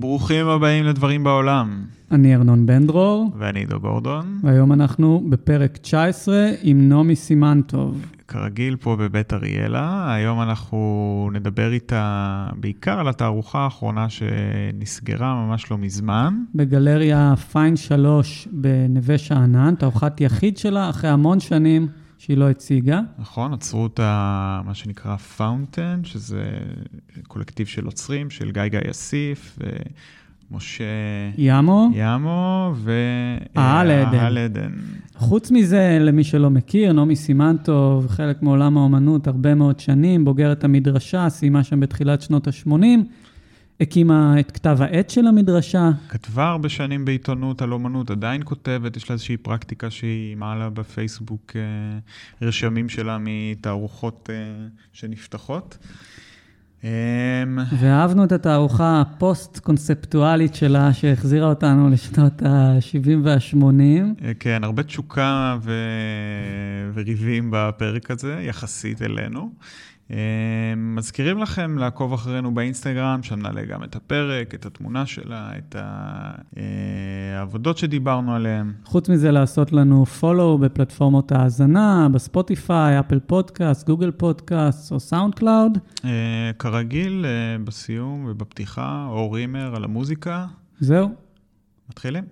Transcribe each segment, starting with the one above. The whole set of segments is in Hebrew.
ברוכים הבאים לדברים בעולם. אני ארנון בן דרור, ואני עידו גורדון. והיום אנחנו בפרק 19 עם נעמי סימן-טוב. כרגיל פה בבית אריאלה, היום אנחנו נדבר איתה בעיקר על התערוכה האחרונה שנסגרה ממש לא מזמן. בגלריה פיין 3 בנווה שאנן, תערוכת יחיד שלה אחרי המון שנים שהיא לא הציגה. נכון, אצרו אותה, מה שנקרא Fountain, שזה קולקטיב של עוצרים, של גיא גיא אסיף, ומשה... ימו. ימו, ו... אהל עדן. אהל עדן. חוץ מזה, למי שלא מכיר, נעמי סימנטוב, חלק מעולם האומנות הרבה מאוד שנים, בוגרת המדרשה, סיימה שם בתחילת שנות ה-80. הקימה את כתב העת של המדרשה. כתבה הרבה שנים בעיתונות על אומנות, עדיין כותבת, יש לה איזושהי פרקטיקה שהיא מעלה בפייסבוק אה, רשמים שלה מתערוכות אה, שנפתחות. אמ, ואהבנו את התערוכה הפוסט-קונספטואלית שלה, שהחזירה אותנו לשנות ה-70 וה-80. אה, כן, הרבה תשוקה ו... וריבים בפרק הזה, יחסית אלינו. אמ, מזכירים לכם לעקוב אחרינו באינסטגרם, שם נעלה גם את הפרק, את התמונה שלה, את אה, העבודות שדיברנו עליהן. חוץ מזה, לעשות לנו follow בפלטפורמות ההאזנה, בספוטיפיי, אפל פודקאסט, גוגל פודקאסט או סאונד קלאוד. אה, כרגיל, אה, בסיום ובפתיחה, אור רימר על המוזיקה. זהו. מתחילים.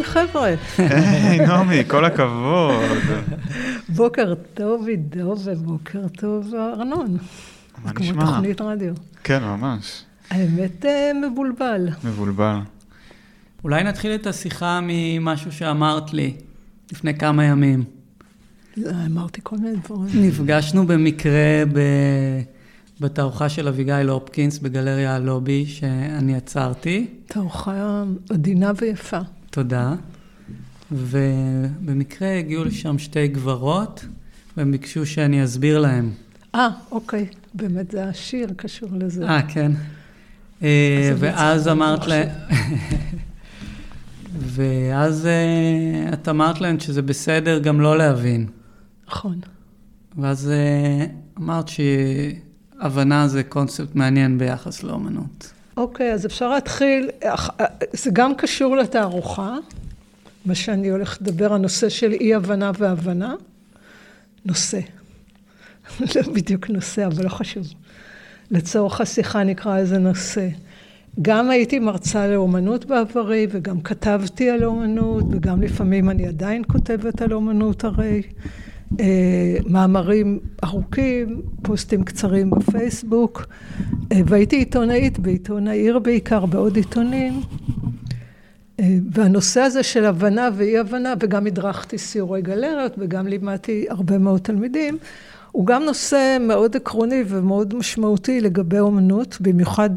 אהלן, חבר'ה. היי, נעמי, כל הכבוד. בוקר טוב, עידו, ובוקר טוב, ארנון. מה כמו נשמע? תוכנית רדיו. כן, ממש. האמת, אה, מבולבל. מבולבל. אולי נתחיל את השיחה ממשהו שאמרת לי לפני כמה ימים. אמרתי כל מיני דברים. נפגשנו במקרה ב... בתערוכה של אביגיל הופקינס בגלריה הלובי, שאני עצרתי. תערוכה עדינה ויפה. תודה. ובמקרה הגיעו לשם שתי גברות, והם ביקשו שאני אסביר להם. אה, אוקיי. באמת, זה השיר קשור לזה. אה, כן. אה, אז ואז אמרת. להם... ואז אה, את אמרת להם שזה בסדר גם לא להבין. נכון. ואז אה, אמרת שהבנה זה קונספט מעניין ביחס לאומנות. אוקיי, אז אפשר להתחיל, אח- זה גם קשור לתערוכה, מה שאני הולכת לדבר, הנושא של אי-הבנה והבנה. נושא. לא בדיוק נושא, אבל לא חשוב. לצורך השיחה נקרא לזה נושא. גם הייתי מרצה לאומנות בעברי, וגם כתבתי על אומנות, וגם לפעמים אני עדיין כותבת על אומנות הרי. אה, מאמרים ארוכים, פוסטים קצרים בפייסבוק, אה, והייתי עיתונאית בעיתון העיר בעיקר, בעוד עיתונים. אה, והנושא הזה של הבנה ואי הבנה, וגם הדרכתי סיורי גלריות וגם לימדתי הרבה מאוד תלמידים, הוא גם נושא מאוד עקרוני ומאוד משמעותי לגבי אומנות, במיוחד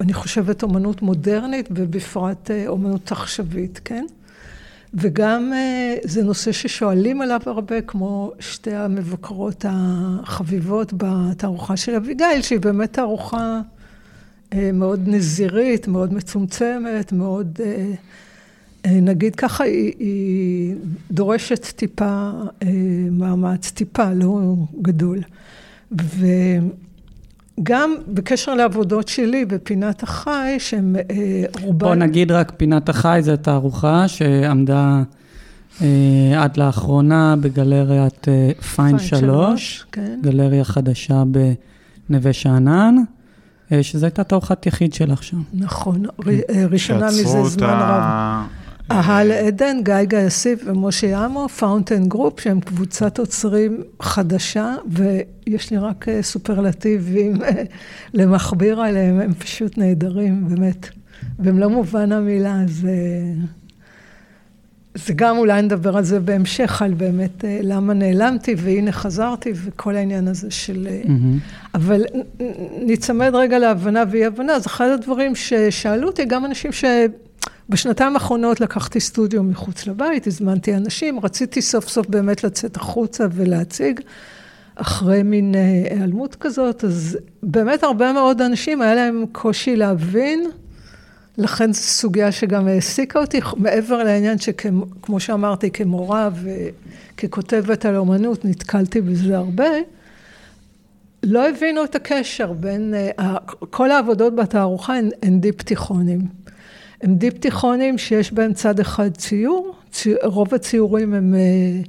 אני חושבת אומנות מודרנית ובפרט אומנות עכשווית, כן? וגם אה, זה נושא ששואלים עליו הרבה, כמו שתי המבקרות החביבות בתערוכה של אביגיל, שהיא באמת תערוכה אה, מאוד נזירית, מאוד מצומצמת, מאוד, אה, נגיד ככה, היא, היא דורשת טיפה מאמץ, טיפה, לא גדול. וגם בקשר לעבודות שלי בפינת החי, שהן אה, רובן... בוא נגיד רק, פינת החי זו תערוכה שעמדה אה, עד לאחרונה בגלריית אה, פיין 3, כן. גלריה חדשה בנווה שאנן, אה, שזו הייתה תערוכת יחיד שלך שם. נכון, ר- אה, ראשונה מזה זמן רב. אהל עדן, גיא אסיף ומשה ימו, Fountain Group, שהם קבוצת אוצרים חדשה, ויש לי רק אה, סופרלטיבים אה, למכביר עליהם, הם פשוט נהדרים, באמת. במלוא מובן המילה, זה... זה גם אולי נדבר על זה בהמשך, על באמת אה, למה נעלמתי והנה חזרתי וכל העניין הזה של... Mm-hmm. אבל ניצמד רגע להבנה ואי הבנה, אז אחד הדברים ששאלו אותי, גם אנשים ש... בשנתיים האחרונות לקחתי סטודיו מחוץ לבית, הזמנתי אנשים, רציתי סוף סוף באמת לצאת החוצה ולהציג, אחרי מין אה, היעלמות כזאת, אז באמת הרבה מאוד אנשים, היה להם קושי להבין, לכן זו סוגיה שגם העסיקה אותי, מעבר לעניין שכמו שאמרתי, כמורה וככותבת על אומנות, נתקלתי בזה הרבה. לא הבינו את הקשר בין, אה, כל העבודות בתערוכה הן, הן דיפ תיכונים. הם דיפ-תיכונים שיש בהם צד אחד ציור, צי... רוב הציורים הם אה,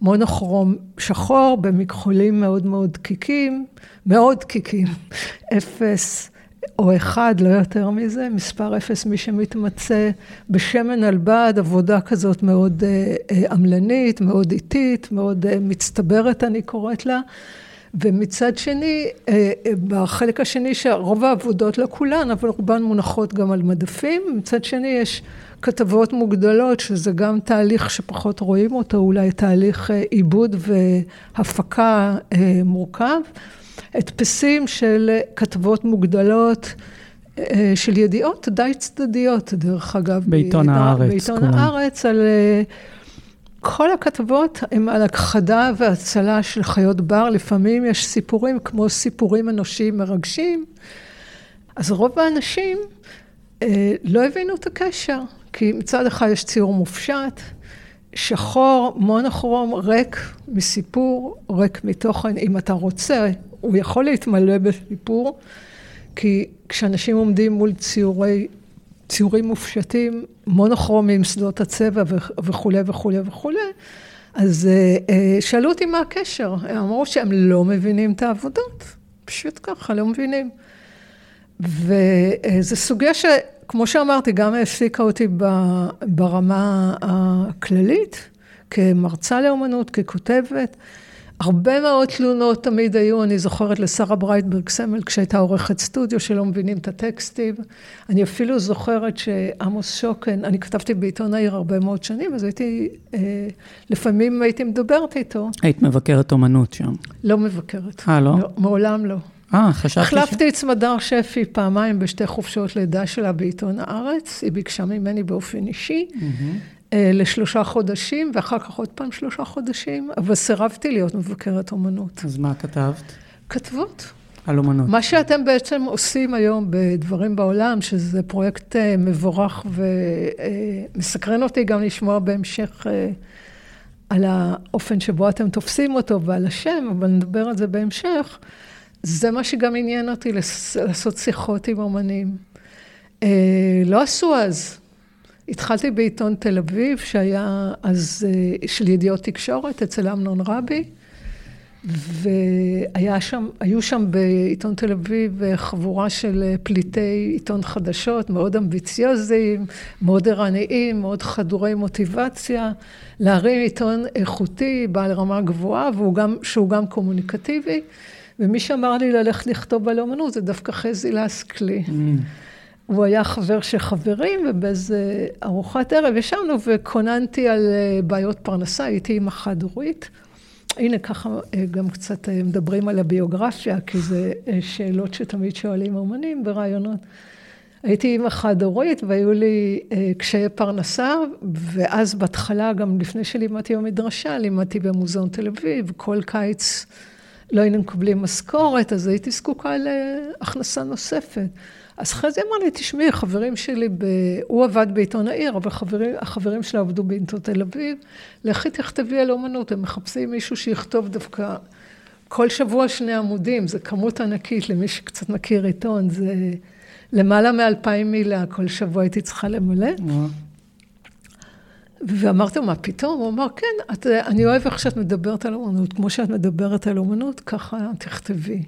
מונוכרום שחור, במכחולים מאוד מאוד דקיקים, מאוד דקיקים, אפס או אחד, לא יותר מזה, מספר אפס, מי שמתמצא בשמן על בד, עבודה כזאת מאוד אה, אה, עמלנית, מאוד איטית, מאוד מצטברת, אני קוראת לה. ומצד שני, אה, אה, בחלק השני שרוב העבודות, לא כולן, אבל רובן מונחות גם על מדפים, מצד שני יש כתבות מוגדלות, שזה גם תהליך שפחות רואים אותו, אולי תהליך אה, עיבוד והפקה מורכב. הדפסים של כתבות מוגדלות. של ידיעות די צדדיות, דרך אגב. בעיתון הארץ. בעיתון הארץ, על כל הכתבות הן על הכחדה והצלה של חיות בר, לפעמים יש סיפורים כמו סיפורים אנושיים מרגשים, אז רוב האנשים אה, לא הבינו את הקשר, כי מצד אחד יש ציור מופשט, שחור, מונוכרום, ריק מסיפור, ריק מתוכן, אם אתה רוצה, הוא יכול להתמלא בסיפור, כי כשאנשים עומדים מול ציורי ציורים מופשטים, מונוכרומים, שדות הצבע וכולי וכולי וכולי. אז אה, אה, שאלו אותי מה הקשר, הם אמרו שהם לא מבינים את העבודות, פשוט ככה, לא מבינים. וזו סוגיה שכמו שאמרתי, גם העסיקה אותי ברמה הכללית, כמרצה לאומנות, ככותבת. הרבה מאוד תלונות תמיד היו, אני זוכרת לשרה ברייטברג סמל כשהייתה עורכת סטודיו שלא מבינים את הטקסטים. אני אפילו זוכרת שעמוס שוקן, אני כתבתי בעיתון העיר הרבה מאוד שנים, אז הייתי, אה, לפעמים הייתי מדברת איתו. היית מבקרת אומנות שם. לא מבקרת. אה, לא? לא מעולם לא. אה, חשבתי ש... החלפתי את סמדר שפי פעמיים בשתי חופשות לידה שלה בעיתון הארץ, היא ביקשה ממני באופן אישי. Mm-hmm. אה, לשלושה חודשים, ואחר כך עוד פעם שלושה חודשים, אבל סירבתי להיות מבקרת אומנות. אז מה כתבת? כתבות. על אומנות. מה שאתם בעצם עושים היום בדברים בעולם, שזה פרויקט אה, מבורך ומסקרן אותי גם לשמוע בהמשך אה, על האופן שבו אתם תופסים אותו ועל השם, אבל נדבר על זה בהמשך. זה מה שגם עניין אותי, לעשות שיחות עם אומנים. לא עשו אז. התחלתי בעיתון תל אביב, שהיה אז אה, של ידיעות תקשורת, אצל אמנון רבי, והיו שם, שם בעיתון תל אביב אה, חבורה של אה, פליטי עיתון חדשות, מאוד אמביציוזיים, מאוד ערניים, מאוד חדורי מוטיבציה, להרים עיתון איכותי, בעל רמה גבוהה, גם, שהוא גם קומוניקטיבי. ומי שאמר לי ללכת לכתוב על אומנות זה דווקא חזי לסקלי. Mm. הוא היה חבר של חברים, ובאיזה ארוחת ערב ישבנו וכוננתי על אה, בעיות פרנסה, הייתי אימא חד-הורית. הנה, ככה אה, גם קצת אה, מדברים על הביוגרפיה, כי זה שאלות שתמיד שואלים אומנים ברעיונות. הייתי אימא חד-הורית והיו לי קשיי פרנסה, ואז בהתחלה, גם לפני שלימדתי במדרשה, לימדתי במוזיאון תל אביב, כל קיץ לא היינו מקבלים משכורת, אז הייתי זקוקה להכנסה נוספת. אז חזי אמר לי, תשמעי, חברים שלי, ב... הוא עבד בעיתון העיר, אבל חברים, החברים שלו עבדו בעיתון תל אביב, לכי תכתבי על אומנות, הם מחפשים מישהו שיכתוב דווקא כל שבוע שני עמודים, זה כמות ענקית למי שקצת מכיר עיתון, זה למעלה מאלפיים מילה, כל שבוע הייתי צריכה למלא. ואמרתי לו, מה פתאום? הוא אמר, כן, את, אני אוהב איך שאת מדברת על אומנות, כמו שאת מדברת על אומנות, ככה תכתבי.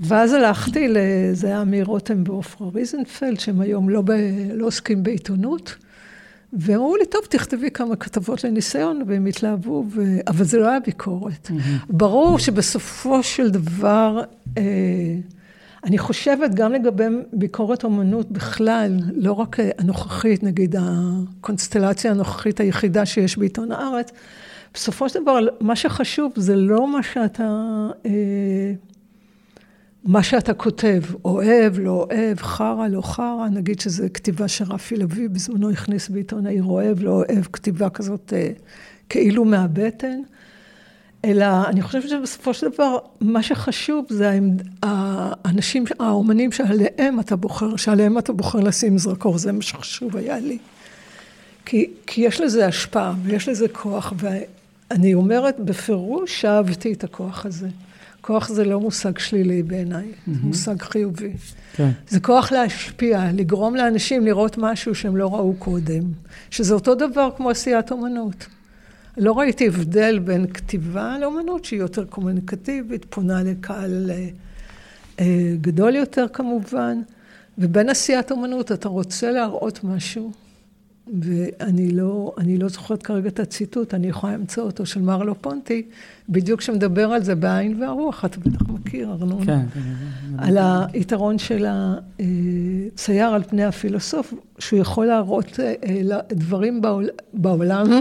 ואז הלכתי, זה היה אמיר רותם ועופרה ריזנפלד, שהם היום לא, ב, לא עוסקים בעיתונות, והם אמרו לי, טוב, תכתבי כמה כתבות לניסיון, והם התלהבו, ו... אבל זה לא היה ביקורת. Mm-hmm. ברור שבסופו של דבר, אה, אני חושבת גם לגבי ביקורת אומנות בכלל, לא רק הנוכחית, נגיד הקונסטלציה הנוכחית היחידה שיש בעיתון הארץ, בסופו של דבר, מה שחשוב זה לא מה שאתה, אה, מה שאתה כותב, אוהב, לא אוהב, חרא, לא חרא, נגיד שזו כתיבה שרפי לביא בזמנו הכניס בעיתון העיר אוהב, לא אוהב, כתיבה כזאת אה, כאילו מהבטן. אלא אני חושבת שבסופו של דבר, מה שחשוב זה האנשים, האומנים שעליהם אתה בוחר, שעליהם אתה בוחר לשים זרקור, זה מה שחשוב היה לי. כי, כי יש לזה השפעה ויש לזה כוח, ואני אומרת בפירוש שאהבתי את הכוח הזה. כוח זה לא מושג שלילי בעיניי, mm-hmm. זה מושג חיובי. כן. זה כוח להשפיע, לגרום לאנשים לראות משהו שהם לא ראו קודם, שזה אותו דבר כמו עשיית אומנות. לא ראיתי הבדל בין כתיבה לאומנות שהיא יותר קומוניקטיבית, פונה לקהל אה, אה, גדול יותר כמובן, ובין עשיית אומנות אתה רוצה להראות משהו, ואני לא, לא זוכרת כרגע את הציטוט, אני יכולה למצוא אותו, של מרלו פונטי, בדיוק שמדבר על זה בעין והרוח, אתה בטח מכיר, ארנון. כן, כן. על היתרון של הצייר על פני הפילוסוף, שהוא יכול להראות אה, דברים בעולם.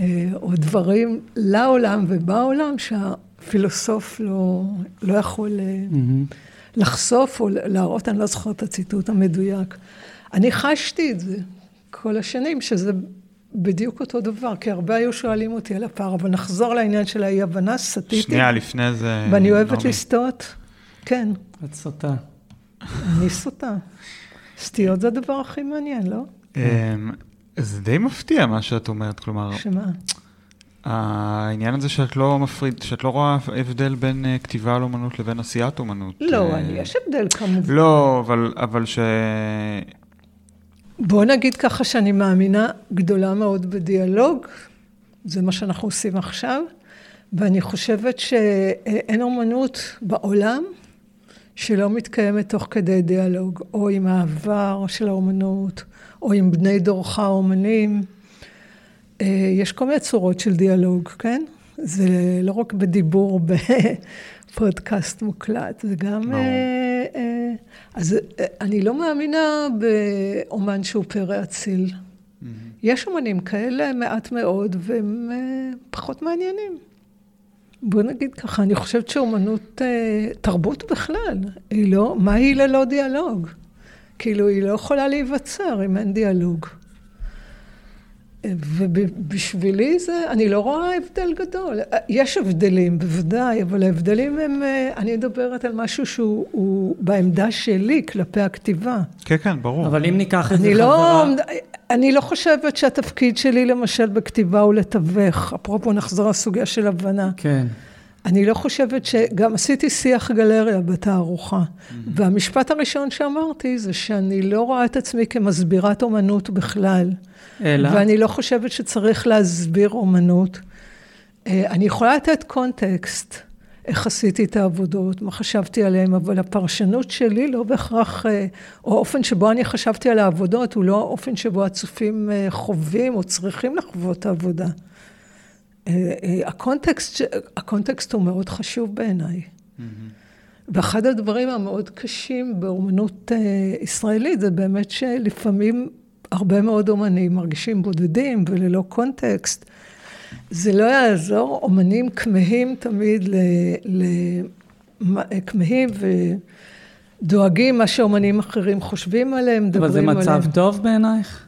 אה, או דברים לעולם ובעולם שהפילוסוף לא, לא יכול mm-hmm. לחשוף או להראות, אני לא זוכרת את הציטוט המדויק. אני חשתי את זה כל השנים, שזה בדיוק אותו דבר, כי הרבה היו שואלים אותי על הפער, אבל נחזור לעניין של האי-הבנה, סטיתי. שנייה, לפני זה... ואני אוהבת לסטות, כן. את סוטה. אני סוטה. סטיות זה הדבר הכי מעניין, לא? אמ, זה די מפתיע מה שאת אומרת, כלומר... שמה? העניין הזה שאת לא מפריד, שאת לא רואה הבדל בין uh, כתיבה על אומנות לבין עשיית אומנות. לא, uh, אני, יש הבדל כמובן. לא, אבל, אבל ש... בוא נגיד ככה שאני מאמינה גדולה מאוד בדיאלוג, זה מה שאנחנו עושים עכשיו, ואני חושבת שאין אומנות בעולם שלא מתקיימת תוך כדי דיאלוג, או עם העבר של האומנות, או עם בני דורך האומנים. אה, יש כל מיני צורות של דיאלוג, כן? זה לא רק בדיבור בפודקאסט מוקלט, זה גם... אה, אה, אז אני לא מאמינה באומן שהוא פרא אציל. Mm-hmm. יש אומנים כאלה מעט מאוד, והם פחות מעניינים. בוא נגיד ככה, אני חושבת שאומנות, תרבות בכלל, היא לא, מה היא ללא דיאלוג? כאילו, היא לא יכולה להיווצר אם אין דיאלוג. ובשבילי זה, אני לא רואה הבדל גדול. יש הבדלים, בוודאי, אבל ההבדלים הם, אני מדברת על משהו שהוא בעמדה שלי כלפי הכתיבה. כן, כן, ברור. אבל אם ניקח את זה לא, חזרה... אני לא חושבת שהתפקיד שלי, למשל, בכתיבה הוא לתווך. אפרופו, נחזור לסוגיה של הבנה. כן. אני לא חושבת ש... גם עשיתי שיח גלריה בתערוכה, mm-hmm. והמשפט הראשון שאמרתי זה שאני לא רואה את עצמי כמסבירת אומנות בכלל. אלא? ואני לא חושבת שצריך להסביר אומנות. אה, אני יכולה לתת קונטקסט, איך עשיתי את העבודות, מה חשבתי עליהן, אבל הפרשנות שלי לא בהכרח, אה, או האופן שבו אני חשבתי על העבודות, הוא לא האופן שבו הצופים אה, חווים או צריכים לחוות העבודה. הקונטקסט, הקונטקסט הוא מאוד חשוב בעיניי. Mm-hmm. ואחד הדברים המאוד קשים באומנות ישראלית זה באמת שלפעמים הרבה מאוד אומנים מרגישים בודדים וללא קונטקסט. זה לא יעזור, אומנים כמהים תמיד ל... ל כמהים ודואגים מה שאומנים אחרים חושבים עליהם, מדברים עליהם. אבל זה מצב טוב בעינייך?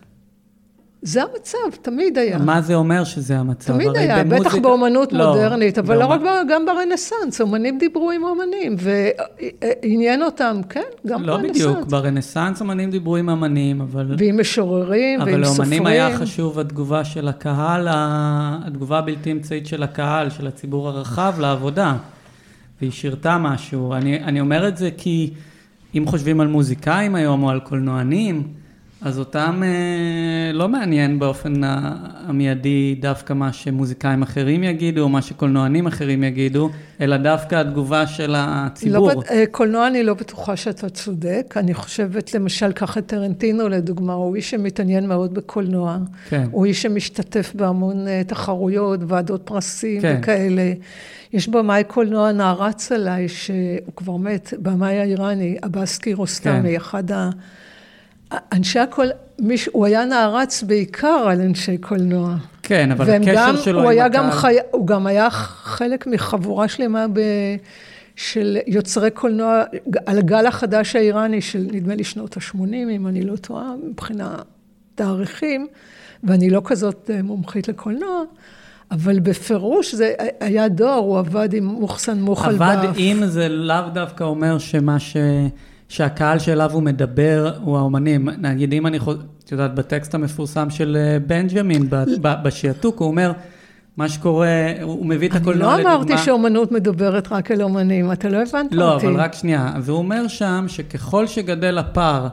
זה המצב, תמיד היה. מה זה אומר שזה המצב? תמיד היה, במוזיק... בטח באומנות לא, מודרנית, אבל לא רק גם ברנסאנס, אומנים דיברו עם אומנים, ועניין אותם, כן, גם לא ברנסאנס. לא בדיוק, ברנסאנס אומנים דיברו עם אמנים, אבל... ועם משוררים, ועם סופרים. אבל לאומנים היה חשוב התגובה של הקהל, התגובה הבלתי אמצעית של הקהל, של הציבור הרחב, לעבודה. והיא שירתה משהו. אני, אני אומר את זה כי אם חושבים על מוזיקאים היום, או על קולנוענים, אז אותם אה, לא מעניין באופן המיידי דווקא מה שמוזיקאים אחרים יגידו, או מה שקולנוענים אחרים יגידו, אלא דווקא התגובה של הציבור. לא, בט- אה, קולנוע אני לא בטוחה שאתה צודק. אני חושבת, למשל, קח את טרנטינו לדוגמה, הוא איש שמתעניין מאוד בקולנוע. כן. הוא איש שמשתתף בהמון אה, תחרויות, ועדות פרסים כן. וכאלה. יש במאי קולנוע נערץ עליי, שהוא כבר מת, במאי האיראני, עבאס קירוסטמי, כן. אחד ה... אנשי הקול... מיש... הוא היה נערץ בעיקר על אנשי קולנוע. כן, אבל הקשר גם, שלו הוא עם היה גם. חי... הוא גם היה חלק מחבורה שלמה ב... של יוצרי קולנוע, על הגל החדש האיראני של נדמה לי שנות ה-80, אם אני לא טועה, מבחינה תאריכים, ואני לא כזאת אה, מומחית לקולנוע, אבל בפירוש זה היה דור, הוא עבד עם מוחסן מוחל עבד. עם זה לאו דווקא אומר שמה ש... שהקהל שאליו הוא מדבר הוא האומנים. נגיד, אם אני חוזר, את יודעת, בטקסט המפורסם של אה, בנג'מין, ב- ב- בשעתוק, הוא אומר, מה שקורה, הוא מביא את אני הקולנוע לא לדוגמה... אמרתי שאומנות מדברת רק אל אומנים, אתה לא הבנת לא, אותי. אבל רק שנייה. והוא אומר שם שככל שגדל הפער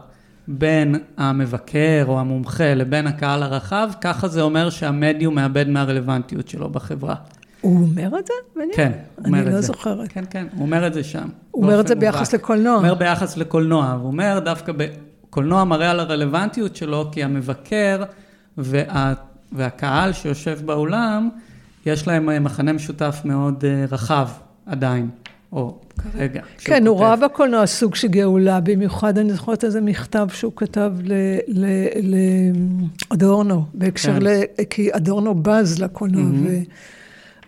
בין המבקר או המומחה לבין הקהל הרחב, ככה זה אומר שהמדיום מאבד מהרלוונטיות שלו בחברה. הוא אומר את זה? כן, הוא אומר את אני זה. לא זוכרת. כן, כן, הוא אומר את זה שם. הוא אומר את זה ביחס. לקולנוע. הוא אומר ביחס לקולנוע, הוא אומר דווקא בקולנוע מראה על הרלוונטיות שלו, כי המבקר וה, והקהל שיושב באולם, יש להם אה, מחנה משותף מאוד אה, רחב עדיין, או כרגע. כן, הוא. ראה בקולנוע סוג של גאולה, במיוחד אני זוכרת איזה מכתב שהוא כתב לאדורנו, בהקשר כן. ל... כי אדורנו בז לקולנוע,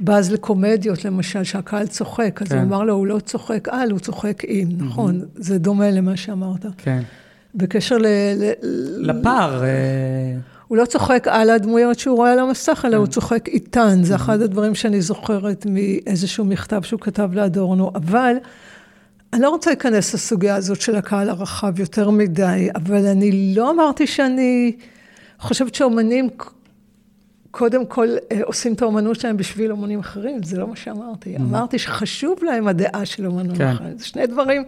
ובז לקומדיות למשל, שהקהל צוחק, אז כן. הוא אמר לו, הוא לא צוחק על, הוא צוחק עם, נכון, זה דומה למה שאמרת. כן. בקשר ל... ל- לפער, אה, הוא לא צוחק על הדמויות שהוא רואה על המסך, אלא הוא צוחק איתן. זה אחד הדברים שאני זוכרת מאיזשהו מכתב שהוא כתב לאדורנו. אבל אני לא רוצה להיכנס לסוגיה הזאת של הקהל הרחב יותר מדי, אבל אני לא אמרתי שאני חושבת שאומנים קודם כל אה, עושים את האומנות שלהם בשביל אומנים אחרים, זה לא מה שאמרתי. אמרתי שחשוב להם הדעה של אומנות כן. אחרים. זה שני דברים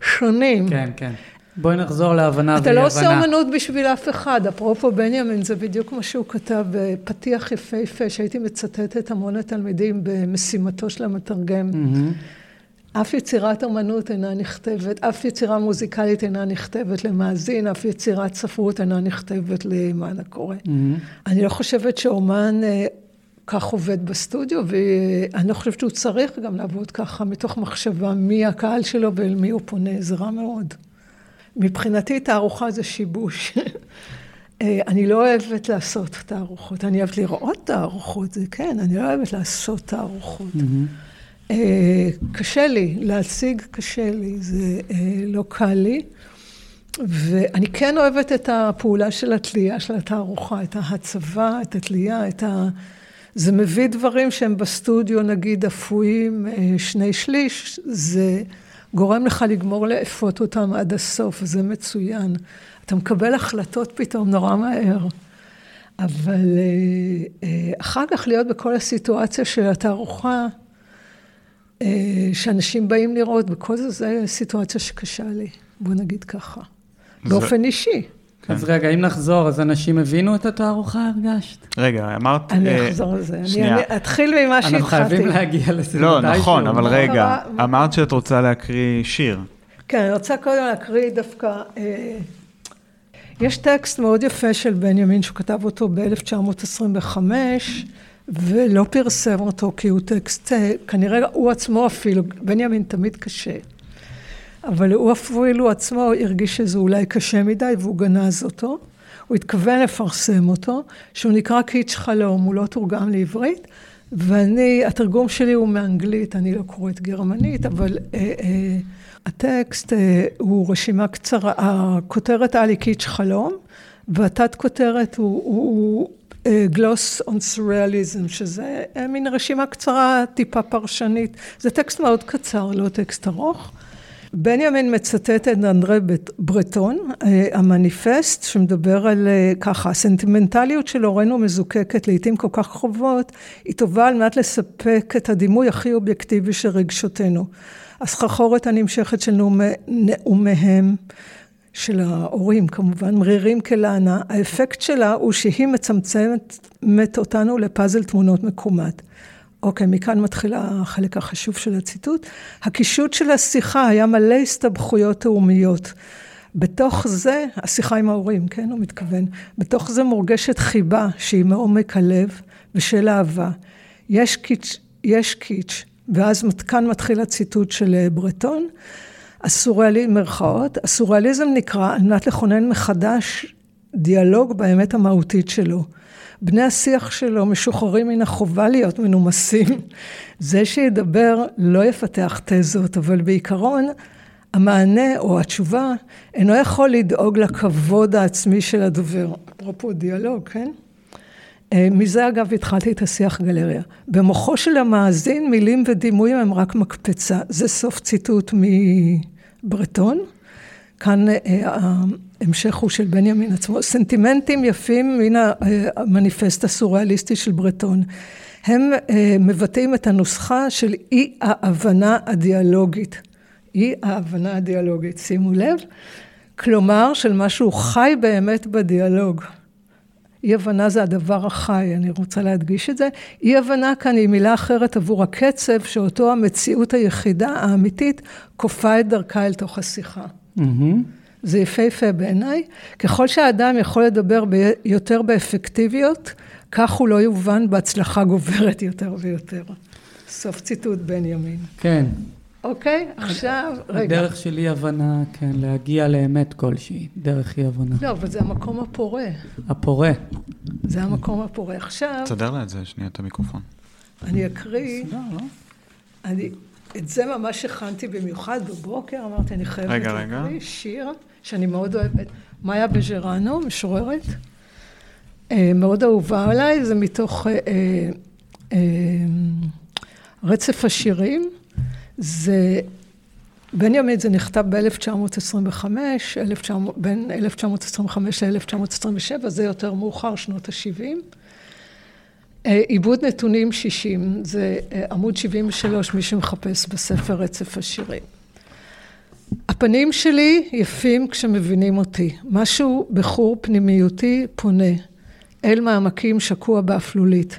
שונים. כן, כן. בואי נחזור להבנה אתה ואי-הבנה. לא עושה אומנות בשביל אף אחד. אפרופו בנימין, זה בדיוק מה שהוא כתב בפתיח יפהפה, שהייתי מצטטת המון לתלמידים במשימתו של המתרגם. מהמם. אף יצירת אומנות אינה נכתבת, אף יצירה מוזיקלית אינה נכתבת למאזין, אף יצירת ספרות אינה נכתבת למען הקורא. מהמם. אני לא חושבת שאומן אה, כך עובד בסטודיו, ואני לא חושבת שהוא צריך גם לעבוד ככה, מתוך מחשבה מי הקהל שלו ואל מי הוא פונה, זה רע מאוד. מבחינתי תערוכה זה שיבוש. אה, אני לא אוהבת לעשות תערוכות, אני אוהבת לראות תערוכות, זה כן, אני לא אוהבת לעשות תערוכות. אה, קשה לי, להציג קשה לי, זה אה, לא קל לי. ואני כן אוהבת את הפעולה של התלייה של התערוכה, את ההצבה, את התלייה, את ה... זה מביא דברים שהם בסטודיו, נגיד, אפויים אה, שני שליש, זה גורם לך לגמור לאפות אותם עד הסוף, וזה מצוין. אתה מקבל החלטות פתאום נורא מהר. אבל אה, אה, אחר כך להיות בכל הסיטואציה של התערוכה, אה, שאנשים באים לראות, וכל זה, זו סיטואציה שקשה לי, בוא נגיד ככה. זה- באופן אישי. אז רגע, אם נחזור, אז אנשים הבינו את התערוכה, הרגשת? רגע, אמרת... אני אה, אחזור על זה. אני- שנייה. אני אתחיל ממה אנחנו שהתחלתי. חייבים להגיע לזה לא. נכון, אבל רגע? אמרת שאת רוצה להקריא שיר. כן, אני רוצה קודם להקריא דווקא... אה, יש טקסט מאוד יפה של בנימין, שהוא כתב אותו ב-1925, ולא פרסם אותו, כי הוא טקסט, אה, כנראה הוא עצמו אפילו, בנימין תמיד קשה. אבל הוא אפילו עצמו הרגיש שזה אולי קשה מדי, והוא גנז אותו. הוא התכוון לפרסם אותו, שהוא נקרא קיץ' חלום, הוא לא תורגם לעברית, ואני, התרגום שלי הוא מאנגלית, אני לא קוראת גרמנית, אבל אה, אה, הטקסט אה, הוא רשימה קצרה, הכותרת על קיץ' חלום, והתת כותרת הוא, הוא, הוא גלוס און סוריאליזם, שזה אה, מין רשימה קצרה, טיפה פרשנית. זה טקסט מאוד קצר, לא טקסט ארוך. בנימין מצטט את אנדרי ברטון, אה, המניפסט, שמדבר על אה, ככה, הסנטימנטליות של הורינו מזוקקת לעיתים כל כך קרובות, היא טובה על מנת לספק את הדימוי הכי אובייקטיבי של רגשותינו. הסחרחורת הנמשכת של נאומי, נאומיהם, של ההורים, כמובן, מרירים כלענה, האפקט שלה הוא שהיא מצמצמת אותנו לפאזל תמונות מקומט. אוקיי, מכאן מתחיל החלק החשוב של הציטוט. הקישוט של השיחה היה מלא הסתבכויות תאומיות. בתוך זה, השיחה עם ההורים, כן, הוא מתכוון, בתוך זה מורגשת חיבה שהיא מעומק הלב ושל אהבה. יש קיץ', יש קיץ', ואז כאן מתחיל הציטוט של אה, ברטון. הסוריאליזם, מרכאות, הסוריאליזם נקרא על מנת לכונן מחדש דיאלוג באמת המהותית שלו. בני השיח שלו משוחררים מן החובה להיות מנומסים. זה שידבר לא יפתח תזות, אבל בעיקרון המענה או התשובה אינו יכול לדאוג לכבוד העצמי של הדובר. אפרופו דיאלוג, כן? אה, מזה אגב התחלתי את השיח גלריה. במוחו של המאזין מילים ודימויים הם רק מקפצה. זה סוף ציטוט מברטון. כאן אה, ההמשך הוא של בנימין עצמו. סנטימנטים יפים מן המניפסט הסוריאליסטי של ברטון. הם אה, מבטאים את הנוסחה של אי ההבנה הדיאלוגית. אי ההבנה הדיאלוגית, שימו לב. כלומר, של משהו חי באמת בדיאלוג. אי הבנה זה הדבר החי, אני רוצה להדגיש את זה. אי הבנה כאן היא מילה אחרת עבור הקצב, שאותו המציאות היחידה, האמיתית, כופה את דרכה אל תוך השיחה. Mm-hmm. זה יפהפה בעיניי. ככל שהאדם יכול לדבר ב- יותר באפקטיביות, כך הוא לא יובן בהצלחה גוברת יותר ויותר. סוף ציטוט בנימין. כן. אוקיי, עכשיו, רגע. הדרך של אי הבנה, כן, להגיע לאמת כלשהי, דרך אי הבנה. לא, אבל זה המקום הפורה. הפורה. זה המקום הפורה. עכשיו... תסדר לה את זה, שנייה, את המיקרופון. אני אקריא... בסדר, לא? אני, את זה ממש הכנתי במיוחד בבוקר, אמרתי, אני חייבת רגע, רגע. להקריא שיר שאני מאוד אוהבת. מאיה בז'רנו, משוררת, אה, מאוד אהובה עליי, זה מתוך אה, אה, אה, רצף השירים. זה, בנימין זה נכתב ב-1925, בין 1925 ל-1927, זה יותר מאוחר, שנות ה-70. אה, עיבוד נתונים 60, זה אה, עמוד 73, מי שמחפש בספר רצף השירים. הפנים שלי יפים כשמבינים אותי, משהו בחור פנימיותי פונה, אל מעמקים שקוע באפלולית.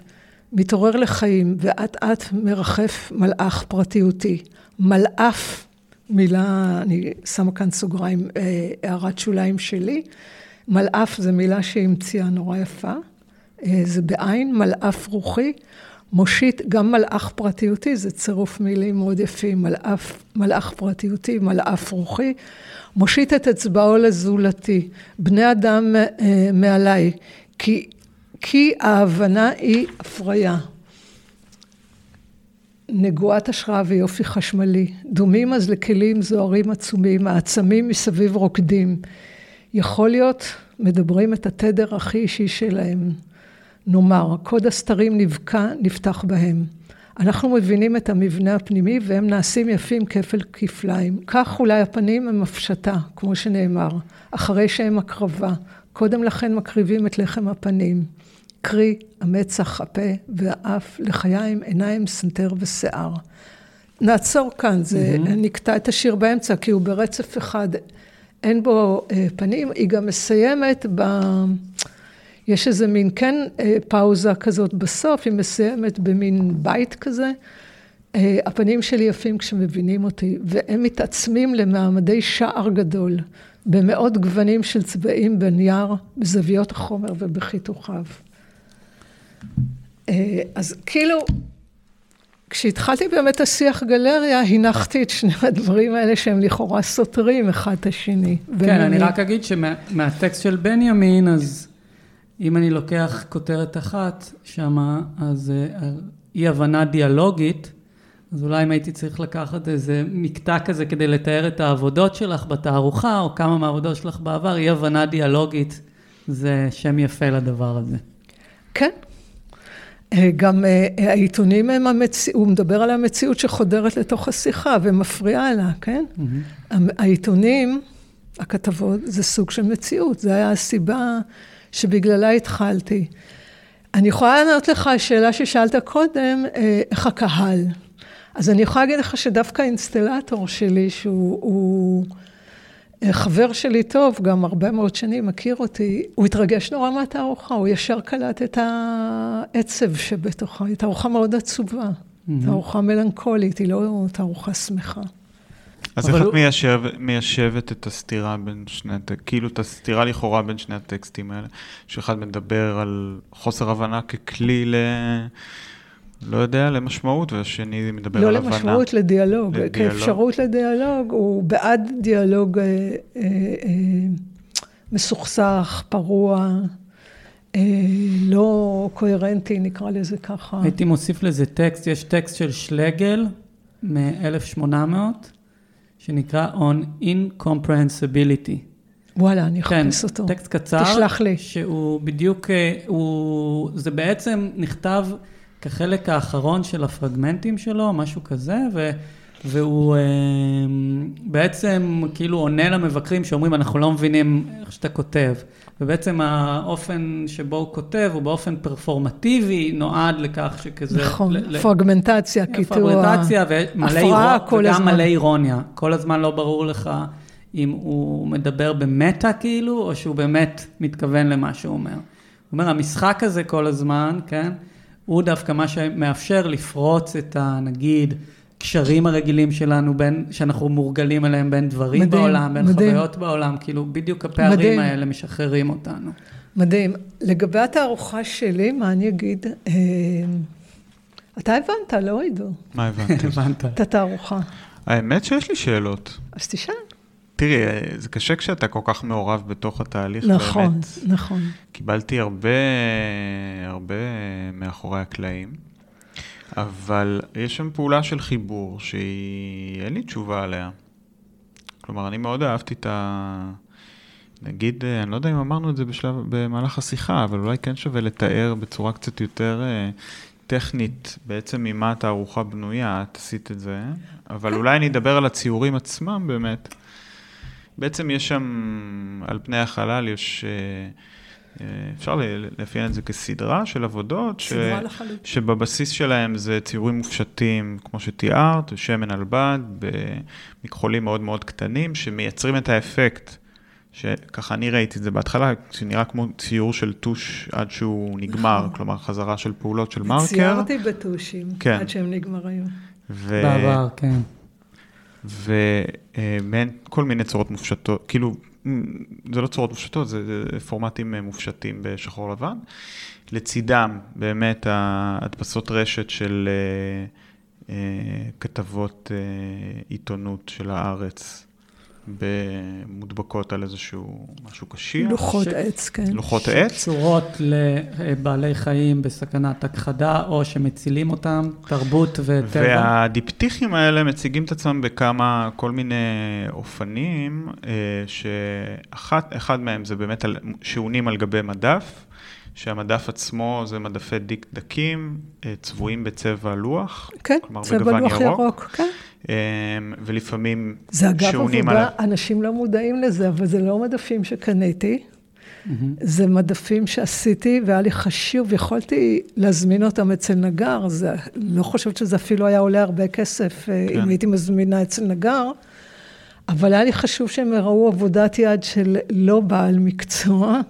מתעורר לחיים, ואט אט מרחף מלאך פרטיותי. מלאף, מילה, אני שמה כאן סוגריים, אה, הערת שוליים שלי. מלאף זה מילה שהמציאה נורא יפה. אה, זה בעין, מלאף רוחי. מושיט גם מלאך פרטיותי, זה צירוף מילים מאוד יפים, מלאף, מלאך פרטיותי, מלאף רוחי. מושיט את אצבעו לזולתי, בני אדם אה, מעליי, כי כי ההבנה היא הפריה. נגועת השראה ויופי חשמלי, דומים אז לכלים זוהרים עצומים, העצמים מסביב רוקדים. יכול להיות, מדברים את התדר הכי אישי שלהם. נאמר, קוד הסתרים נבקע, נפתח בהם. אנחנו מבינים את המבנה הפנימי והם נעשים יפים כפל כפליים. כך אולי הפנים הם הפשטה, כמו שנאמר, אחרי שהם הקרבה. קודם לכן מקריבים את לחם הפנים. קרי המצח, הפה והאף, לחיים, עיניים, סנטר ושיער. נעצור כאן, זה mm-hmm. נקטע את השיר באמצע, כי הוא ברצף אחד, אין בו אה, פנים, היא גם מסיימת ב... יש איזה מין כן אה, פאוזה כזאת בסוף, היא מסיימת במין בית כזה. אה, הפנים שלי יפים כשמבינים אותי, והם מתעצמים למעמדי שער גדול, במאות גוונים של צבעים בנייר, בזוויות החומר ובחיתוכיו. אה, אז כאילו, כשהטחלתי באמת השיח גלריה, הנחתי את שני הדברים האלה שהם לכאורה סותרים אחד את השני. כן, אני רק אגיד שמהטקסט של בנימין, אז אם אני לוקח כותרת אחת שמה, אז אה, אי הבנה דיאלוגית, אז אולי אם הייתי צריך לקחת איזה מקטע כזה כדי לתאר את העבודות שלך בתערוכה, או כמה מהעבודות שלך בעבר, אי הבנה דיאלוגית זה שם יפה לדבר הזה. כן, גם אה, העיתונים הם המציאות, הוא מדבר על המציאות שחודרת לתוך השיחה ומפריעה לה, כן? Mm-hmm. העיתונים, הכתבות, זה סוג של מציאות, זו הייתה הסיבה שבגללה התחלתי. אני יכולה לענות לך שאלה ששאלת קודם, אה, איך הקהל. אז אני יכולה להגיד לך שדווקא האינסטלטור שלי, שהוא הוא, חבר שלי טוב, גם הרבה מאוד שנים מכיר אותי, הוא התרגש נורא מהתערוכה, הוא ישר קלט את העצב שבתוכה, היא תערוכה מאוד עצובה, mm-hmm. תערוכה מלנכולית, היא לא תערוכה שמחה. אז איך את הוא... מיישב, מיישבת את הסתירה בין שני הטקסטים, כאילו את הסתירה לכאורה בין שני הטקסטים האלה, שאחד מדבר על חוסר הבנה ככלי ל... לא יודע, למשמעות, והשני מדבר לא על הבנה. לא למשמעות, לדיאלוג. לדיאלוג. כאפשרות לדיאלוג, הוא בעד דיאלוג אה, אה, אה, מסוכסך, פרוע, אה, לא קוהרנטי, נקרא לזה ככה. הייתי מוסיף לזה טקסט, יש טקסט של שלגל מ-1800, שנקרא On Incomprehensibility. וואלה, אני אחפש כן, אותו. טקסט קצר. תשלח לי. שהוא בדיוק, אה, הוא, זה בעצם נכתב כחלק האחרון של הפרגמנטים שלו, משהו כזה, ו, והוא אה, בעצם כאילו עונה למבקרים שאומרים, אנחנו לא מבינים איך שאתה כותב. ובעצם האופן שבו הוא כותב הוא באופן פרפורמטיבי, נועד לכך שכזה... נכון, ל- פרגמנטציה, קיטוע, פרגמנטציה ומלא אירוניה, כל וגם הזמן. מלא אירוניה. כל הזמן לא ברור לך אם הוא מדבר במטה כאילו, או שהוא באמת מתכוון למה שהוא אומר. הוא אומר, המשחק הזה כל הזמן, כן, הוא דווקא מה שמאפשר לפרוץ את ה... נגיד, קשרים הרגילים שלנו, בין, שאנחנו מורגלים עליהם בין דברים מדהים, בעולם, בין מדהים. חוויות בעולם, כאילו בדיוק הפערים מדהים. האלה משחררים אותנו. מדהים. לגבי התערוכה שלי, מה אני אגיד? אה, אתה הבנת, לא עידו? מה הבנתי? הבנת. את התערוכה. האמת שיש לי שאלות. אז תשאל. תראי, זה קשה כשאתה כל כך מעורב בתוך התהליך, נכון, באמת. נכון, נכון. קיבלתי הרבה, הרבה מאחורי הקלעים. אבל יש שם פעולה של חיבור שהיא, אין לי תשובה עליה. כלומר, אני מאוד אהבתי את ה... נגיד, אה, אני לא יודע אם אמרנו את זה בשלב, במהלך השיחה, אבל אולי כן שווה לתאר בצורה קצת יותר אה, טכנית בעצם ממה התערוכה בנויה, את עשית את זה, אבל אולי אני אדבר על הציורים עצמם באמת. בעצם יש שם, על פני החלל יש... אה, אפשר לאפיין את זה כסדרה של עבודות, ש... שבבסיס שלהם זה ציורים מופשטים, כמו שתיארת, שמן על בד, במכחולים מאוד מאוד קטנים, שמייצרים את האפקט, שככה אני ראיתי את זה בהתחלה, שנראה כמו ציור של טוש עד שהוא נגמר, נכון. כלומר חזרה של פעולות של מרקר. ציירתי בטושים, כן. עד שהם נגמרים. ו... בעבר, כן. ומעין כל מיני צורות מופשטות, כאילו זה לא צורות מופשטות, זה פורמטים אה, מופשטים בשחור לבן. לצידם באמת ההדפסות רשת של אה, אה, כתבות עיתונות של הארץ. מודבקות על איזשהו משהו קשיח. לוחות ש... עץ, כן. לוחות עץ. צורות לבעלי חיים בסכנת הכחדה, או שמצילים אותם, תרבות וטבע. והדיפטיכים האלה מציגים את עצמם בכמה, כל מיני אופנים, אה, שאחד מהם זה באמת על, שעונים על גבי מדף. שהמדף עצמו זה מדפי דיק דקים, אה, צבועים בצבע לוח, כן, צבע לוח ירוק, ירוק כן. אמ, ולפעמים זה אגב עבודה, על... אנשים לא מודעים לזה, אבל זה לא מדפים שקניתי. Mm-hmm. זה מדפים שעשיתי, והיה לי חשוב, יכולתי להזמין אותם אצל נגר, זה, לא חושבת שזה אפילו היה עולה הרבה כסף, אה, כן. אם הייתי מזמינה אצל נגר, אבל היה לי חשוב שהם יראו עבודת יד של לא בעל מקצוע.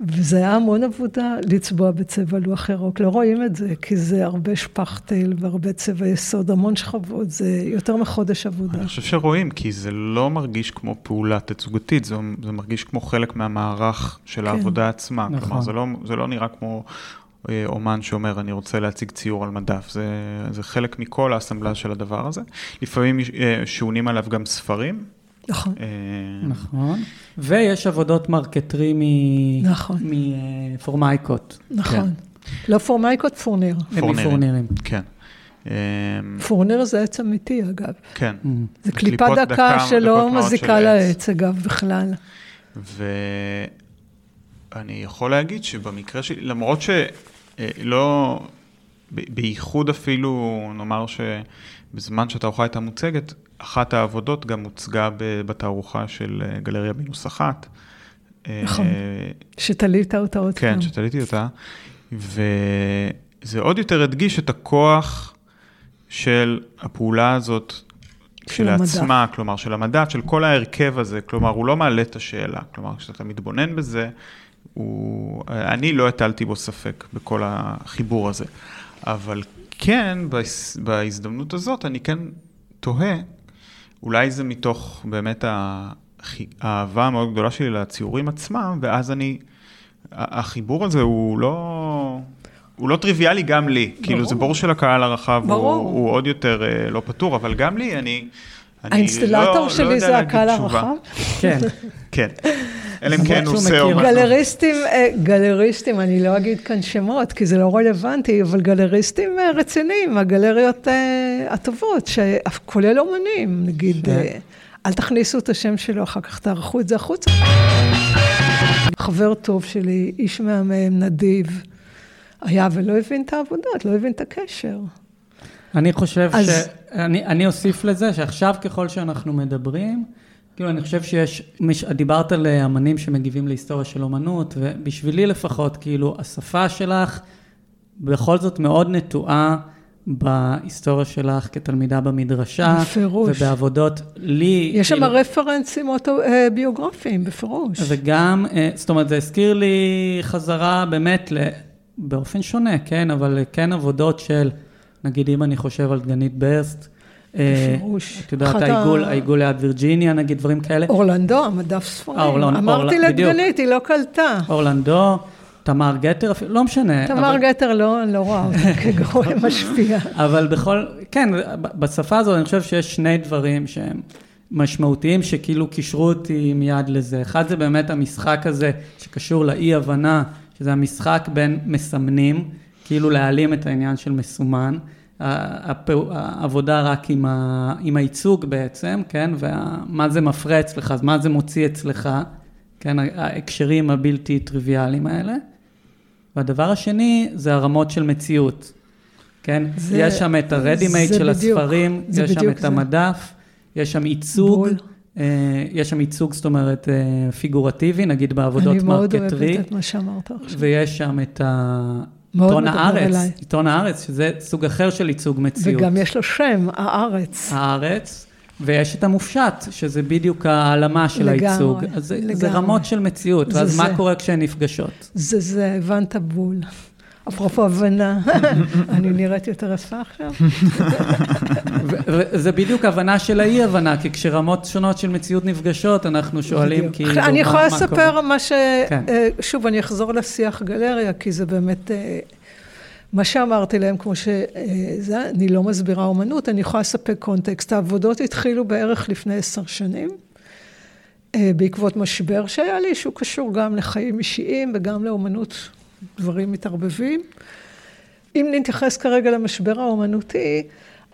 וזה היה המון עבודה לצבוע בצבע לוח ירוק. לא רואים את זה, כי זה הרבה שפכטל והרבה צבע יסוד, המון שכבות, זה יותר מחודש עבודה. אני חושב שרואים, כי זה לא מרגיש כמו פעולה תצוגתית, זה, זה מרגיש כמו חלק מהמערך של כן. העבודה עצמה. נכון. כלומר, זה לא, זה לא נראה כמו אה, אומן שאומר, אני רוצה להציג ציור על מדף. זה, זה חלק מכל האסמבלז של הדבר הזה. לפעמים אה, שעונים עליו גם ספרים. נכון. אה, נכון. ויש עבודות marquetry נכון. מפורמייקות. נכון. כן. לא פורמייקות, פורניר. מפורנירים. כן. פורניר זה עץ אמיתי, אגב. כן. Mm. זה קליפה דקה שלא מזיקה לעץ, אגב, בכלל. ואני יכול להגיד שבמקרה שלי, למרות שלא, בייחוד אפילו, נאמר שבזמן שהתערוכה הייתה מוצגת, אחת העבודות גם הוצגה בתערוכה של אה, גלריה מינוס אחת. נכון, אה, שתלית אותה עוד כן, פעם. כן, שתליתי אותה. וזה עוד יותר הדגיש את הכוח של הפעולה הזאת של. שלעצמה, כלומר של המדף, של כל ההרכב הזה, כלומר הוא לא מעלה את השאלה, כלומר כשאתה מתבונן בזה, הוא, אני לא הטלתי בו ספק בכל החיבור הזה, אבל כן, בהז- בהזדמנות הזאת אני כן תוהה, אולי זה מתוך באמת האהבה המאוד גדולה שלי לציורים עצמם, ואז אני, החיבור הזה הוא לא... הוא לא טריוויאלי גם לי, ברור. כאילו זה ברור שלקהל הרחב ברור. הוא, הוא עוד יותר אה, לא פתור, אבל גם לי, אני... האינסטלטור לא, שלי לא זה הקהל. הרחב. כן. כן. אלא אם כן הוא עושה... או. משהו. גלריסטים, אה, גלריסטים, אני לא אגיד כאן שמות, כי זה לא רלוונטי, אבל גלריסטים אה, רציניים, הגלריות אה, הטובות, כולל אומנים, נגיד, כן. אל תכניסו את השם שלו, אחר כך תערכו את זה החוצה. חבר טוב שלי, איש מהמם, נדיב, היה ולא הבין את העבודות, לא הבין את הקשר. אני חושב אז- ש... אני, אני אוסיף לזה שעכשיו ככל שאנחנו מדברים, כאילו אני חושב שיש, מש... דיברת על אה, אמנים שמגיבים להיסטוריה של אומנות, ובשבילי לפחות, כאילו, השפה שלך בכל זאת מאוד נטועה בהיסטוריה שלך כתלמידה במדרשה. בפירוש. ובעבודות לי... יש שם כאילו, רפרנסים אוטוביוגרפיים, בפירוש. וגם, אה, זאת אומרת, זה הזכיר לי חזרה באמת, ל... באופן שונה, כן, אבל כן עבודות של, נגיד אם אני חושב על דגנית ברסט, אה, בפירוש. את יודעת, העיגול, העיגול ליד וירג'יניה, נגיד דברים כאלה. אורלנדו, המדף ספרים. אה, אמרתי. לדגנית, היא לא קלטה. אורלנדו, תמר גתר, לא משנה. תמר גתר לא, לא רואה אותה כגורם משפיע. אבל בכל, כן, בשפה הזאת אני חושב שיש שני דברים שהם משמעותיים, שכאילו קישרו אותי מיד לזה. אחד זה באמת המשחק הזה שקשור לאי-הבנה, שזה המשחק בין מסמנים, כאילו להעלים את העניין של מסומן. העבודה רק עם, ה, עם הייצוג בעצם, כן, ומה זה מפרה אצלך, אז מה זה מוציא אצלך, כן, ההקשרים הבלתי טריוויאליים האלה. והדבר השני זה הרמות של מציאות. כן? זה- יש שם את ה-ready-made של בדיוק, הספרים, יש שם את זה. המדף, יש שם ייצוג, בול. אה, יש שם ייצוג, זאת אומרת, אה, פיגורטיבי, נגיד בעבודות אני מאוד marquetry, אוהבת את מה שאמרת עכשיו. ויש שם את ה... מאוד עיתון מדבר הארץ, אליי. עיתון הארץ, שזה סוג אחר של ייצוג מציאות. וגם יש לו שם, הארץ. הארץ, ויש את המופשט, שזה בדיוק ההעלמה של לגמרי, הייצוג. אז זה, זה לגמרי. רמות של מציאות, זה ואז מה זה. קורה כשהן נפגשות? זה זה, הבנת בול. אפרופו הבנה, אני נראית יותר יפה עכשיו? וזה בדיוק הבנה של האי-הבנה, כי כשרמות שונות של מציאות נפגשות, אנחנו שואלים. כאילו, אני יכולה לספר? מה ש... כן. אה, שוב, אני אחזור לשיח גלריה, כי זה באמת... אה, מה שאמרתי להם, כמו שזה, אני לא מסבירה אומנות, אני יכולה לספק קונטקסט. העבודות התחילו בערך לפני עשר שנים, אה, בעקבות משבר שהיה לי, שהוא קשור גם לחיים אישיים וגם לאומנות, דברים מתערבבים. אם נתייחס כרגע למשבר האומנותי,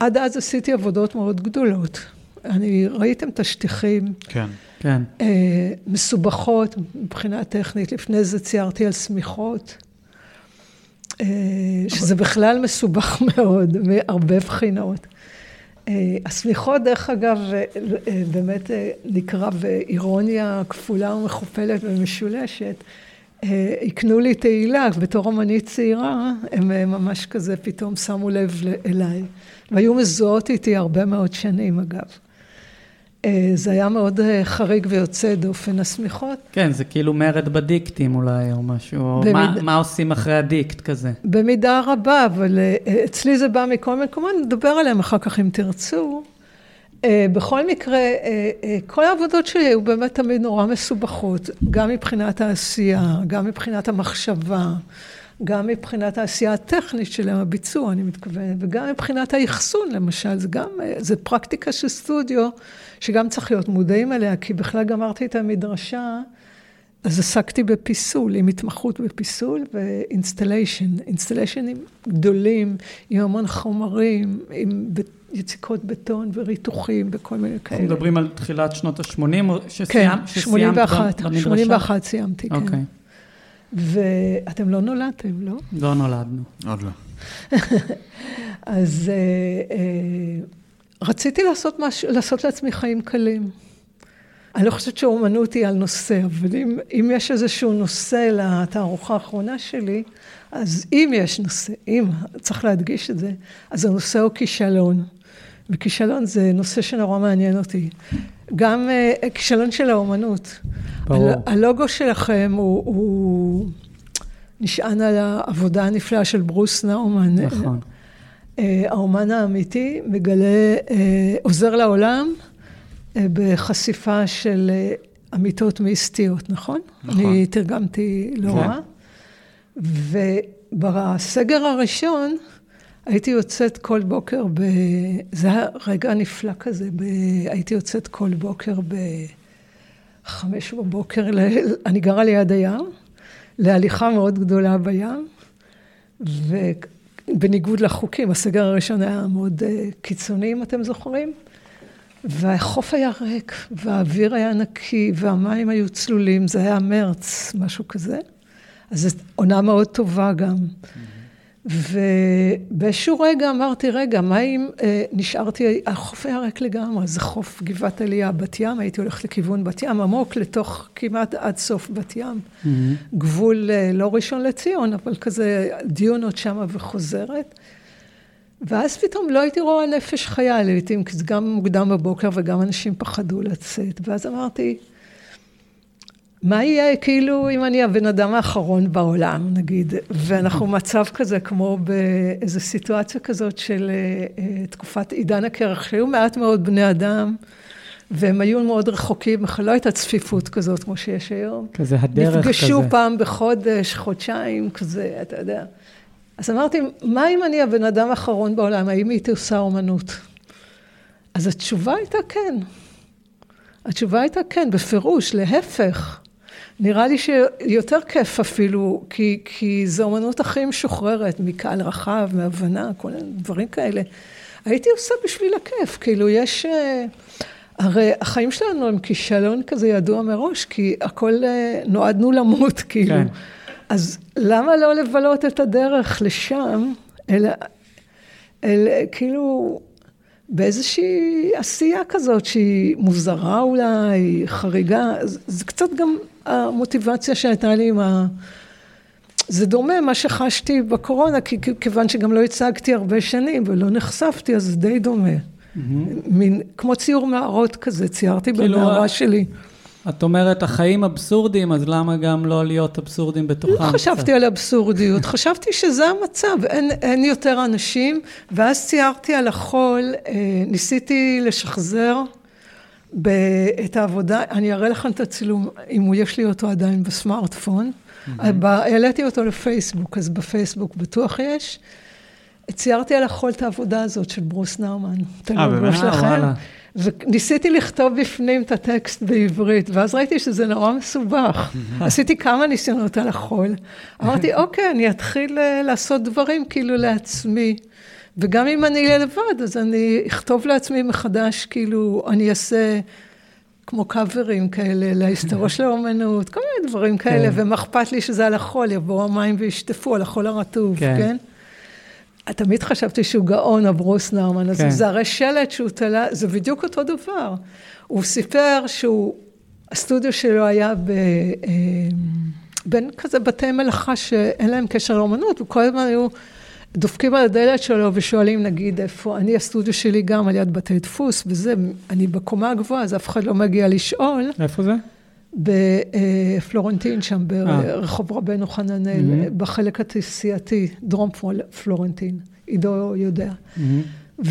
עד אז עשיתי עבודות מאוד גדולות. אני, ראיתם את השטיחים, כן. כן. אה, מסובכות מבחינה טכנית. לפני זה ציירתי על שמיכות, אה, שזה בכלל מסובך מאוד, מהרבה בחינות. אה, השמיכות, דרך אגב, אה, אה, באמת אה, נקרא באירוניה כפולה ומכופלת ומשולשת. אה, הקנו לי תהילה, בתור אמנית צעירה, הם אה, ממש כזה פתאום שמו לב אליי. והיו מזוהות איתי הרבה מאוד שנים, אגב. אה, זה היה מאוד אה, חריג ויוצא דופן, השמיכות. כן, זה כאילו מרד בדיקטים אולי, או משהו, או במיד- מה, מה עושים אחרי הדיקט כזה. במידה רבה, אבל אה, אצלי זה בא מכל מקומות, נדבר עליהם אחר כך אם תרצו. אה, בכל מקרה, אה, אה, כל העבודות שלי היו באמת תמיד נורא מסובכות, גם מבחינת העשייה, גם מבחינת המחשבה, גם מבחינת העשייה הטכנית שלהם, הביצוע, אני מתכוונת, וגם מבחינת האחסון, למשל, זה גם, זה פרקטיקה של סטודיו, שגם צריך להיות מודעים אליה, כי בכלל גמרתי את המדרשה. אז עסקתי בפיסול, עם התמחות בפיסול ו installation. אינסטליישנים גדולים, עם המון חומרים, עם יציקות בטון וריתוחים וכל מיני כאלה. אנחנו מדברים על תחילת שנות ה-80, כן, שסיימת, שסיימת 81, במדרשה? 81 סיימתי, כן. אוקיי, ואתם לא נולדתם, לא? לא נולדנו. עוד לא. אז אה, אה, רציתי לעשות, מש, לעשות לעצמי חיים קלים. אני לא חושבת שאומנות היא על נושא, אבל אם, אם יש איזשהו נושא לתערוכה האחרונה שלי, אז אם יש נושא, אם, צריך להדגיש את זה, אז הנושא הוא כישלון. וכישלון זה נושא שנורא מעניין אותי. גם uh, כישלון של האומנות. ברור. הלוגו שלכם הוא, הוא נשען על העבודה הנפלאה של ברוס נאומן. נכון. Uh, האומן האמיתי מגלה, uh, עוזר לעולם uh, בחשיפה של uh, אמיתות מיסטיות, נכון? נכון. אני תרגמתי לא רע. ובסגר הראשון, הייתי יוצאת כל בוקר ב... זה היה רגע נפלא כזה, ב... הייתי יוצאת כל בוקר בחמש בבוקר, ל... אני גרה ליד הים, להליכה מאוד גדולה בים, ובניגוד לחוקים, הסגר הראשון היה מאוד אה, קיצוני, אם אתם זוכרים, והחוף היה ריק, והאוויר היה נקי, והמים היו צלולים, זה היה מרץ, משהו כזה. אז זו עונה מאוד טובה גם. Mm-hmm. ובאיזשהו רגע אמרתי, רגע, מה אם אה, נשארתי, החוף היה ריק לגמרי, זה חוף גבעת עלייה, בת ים, הייתי הולכת לכיוון בת ים, עמוק לתוך כמעט עד סוף בת ים. Mm-hmm. גבול אה, לא ראשון לציון, אבל כזה דיונות שמה וחוזרת. ואז פתאום לא הייתי רואה נפש חיה, לעיתים, כי זה גם מוקדם בבוקר וגם אנשים פחדו לצאת. ואז אמרתי, מה יהיה כאילו אם אני הבן אדם האחרון בעולם, נגיד, ואנחנו מצב כזה כמו באיזו סיטואציה כזאת של uh, תקופת עידן הקרח, שהיו מעט מאוד בני אדם, והם היו מאוד רחוקים, לא הייתה צפיפות כזאת כמו שיש היום. כזה הדרך נפגשו כזה. נפגשו פעם בחודש, חודשיים, כזה, אתה יודע. אז אמרתי, מה אם אני הבן אדם האחרון בעולם, האם הייתי עושה אומנות? אז התשובה הייתה כן. התשובה הייתה כן, בפירוש, להפך. נראה לי שיותר כיף אפילו, כי, כי זו אמנות הכי משוחררת, מקהל רחב, מהבנה, כל מיני דברים כאלה. הייתי עושה בשביל הכיף, כאילו יש... אה, הרי החיים שלנו הם כישלון כזה ידוע מראש, כי הכל אה, נועדנו למות, כאילו. כן. אז למה לא לבלות את הדרך לשם, אלא, אלא כאילו, באיזושהי עשייה כזאת שהיא מוזרה אולי, חריגה, זה קצת גם המוטיבציה שהייתה לי עם ה... זה דומה מה שחשתי בקורונה, כי כיוון שגם לא הצגתי הרבה שנים ולא נחשפתי, אז זה די דומה. Mm-hmm. מין, כמו ציור מערות כזה, ציירתי כאילו במערה שלי. את אומרת, החיים אבסורדים, אז למה גם לא להיות אבסורדים בתוכם? לא חשבתי על אבסורדיות, חשבתי שזה המצב, אין, אין יותר אנשים, ואז ציירתי על החול, אה, ניסיתי לשחזר את העבודה, אני אראה לכם את הצילום, אם יש לי אותו עדיין בסמארטפון, העליתי אותו לפייסבוק, אז בפייסבוק בטוח יש. ציירתי על החול את העבודה הזאת של ברוס נאומן. אה, באמת? וואלה. וניסיתי לכתוב בפנים את הטקסט בעברית, ואז ראיתי שזה נורא מסובך. עשיתי כמה ניסיונות על החול. אמרתי, אוקיי, אני אתחיל אה, לעשות דברים כאילו לעצמי. וגם אם אני אהיה לבד, אז אני אכתוב לעצמי מחדש, כאילו, אני אעשה כמו קאברים כאלה להיסטוריה של האומנות, כל מיני דברים כאלה, כן. ומה אכפת לי שזה על החול, יבואו המים וישטפו על החול הרטוב, כן? כן? תמיד חשבתי שהוא גאון, הברוס נאומן, אז כן. זה הרי שלט שהוא תלה, זה בדיוק אותו דבר. הוא סיפר שהוא, הסטודיו שלו היה ב... אה, בין כזה בתי מלאכה שאין להם קשר לאומנות, וכל הזמן היו דופקים על הדלת שלו ושואלים, נגיד, איפה, אני, הסטודיו שלי גם על יד בתי דפוס, וזה, אני בקומה הגבוהה, אז אף אחד לא מגיע לשאול. איפה זה? בפלורנטין שם, ברחוב רבנו חננאל, mm-hmm. בחלק התעשייתי, דרום פלורנטין, עידו יודע. Mm-hmm.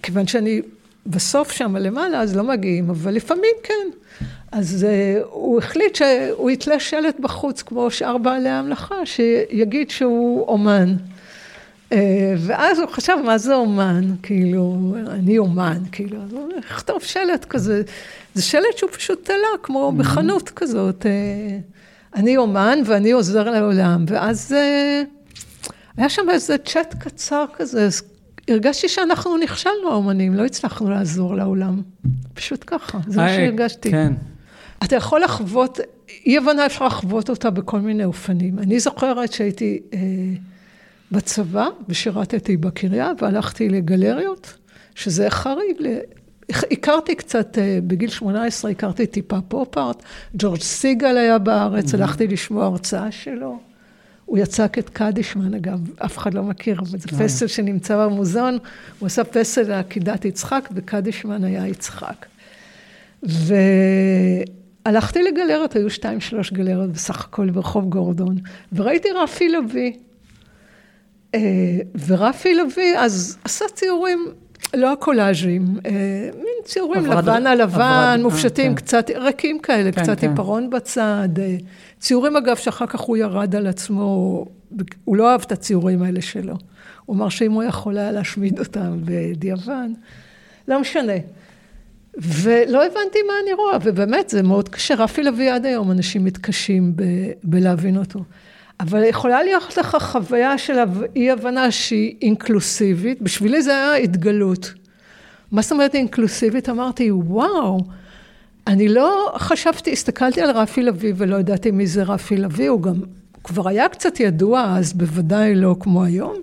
וכיוון שאני בסוף שם למעלה, אז לא מגיעים, אבל לפעמים כן. אז uh, הוא החליט שהוא יתלה שלט בחוץ, כמו שאר בעלי המלאכה, שיגיד שהוא אומן. Uh, ואז הוא חשב, מה זה אומן? כאילו, אני אומן, כאילו, אז הוא יכתוב שלט כזה. זה שלט שהוא פשוט תלה, כמו mm-hmm. בחנות כזאת. Uh, אני אומן ואני עוזר לעולם. ואז uh, היה שם איזה צ'אט קצר כזה, אז הרגשתי שאנחנו נכשלנו האומנים, לא הצלחנו לעזור לעולם. פשוט ככה, זה מה שהרגשתי. כן. אתה יכול לחוות, אי הבנה אפשר לחוות אותה בכל מיני אופנים. אני זוכרת שהייתי אה, בצבא ושירתתי בקריה והלכתי לגלריות, שזה חריג. הכרתי קצת, אה, בגיל 18 הכרתי טיפה פופ-ארט, ג'ורג' סיגל היה בארץ. הלכתי לשמוע הרצאה שלו. הוא יצק את קדישמן, אגב, אף אחד לא מכיר, אבל זה אה. פסל שנמצא במוזיאון, הוא עשה פסל לעקידת יצחק, וקדישמן היה יצחק. והלכתי לגלרת, היו שתיים, שלוש גלרת בסך הכל ברחוב גורדון, וראיתי רפי לביא. אה, ורפי לביא אז עשה ציורים, לא הקולאז'ים, אה, מין ציורים עברד- לבן על לבן, עברד- מופשטים, אה, כן. קצת ריקים כאלה, כן, קצת כן. עיפרון בצד. אה, ציורים אגב שאחר כך הוא ירד על עצמו, הוא לא אהב את הציורים האלה שלו. הוא אמר שאם הוא יכול היה להשמיד אותם בדיעבד, לא משנה. ולא הבנתי מה אני רואה, ובאמת זה מאוד קשה. רפי לביא עד היום אנשים מתקשים ב- בלהבין אותו. אבל יכולה להיות לך חוויה של אי הבנה שהיא אינקלוסיבית, בשבילי זה היה התגלות. מה זאת אומרת אינקלוסיבית? אמרתי, וואו, אני לא חשבתי, הסתכלתי על רפי לביא ולא ידעתי מי זה רפי לביא, הוא גם כבר היה קצת ידוע אז, בוודאי לא כמו היום.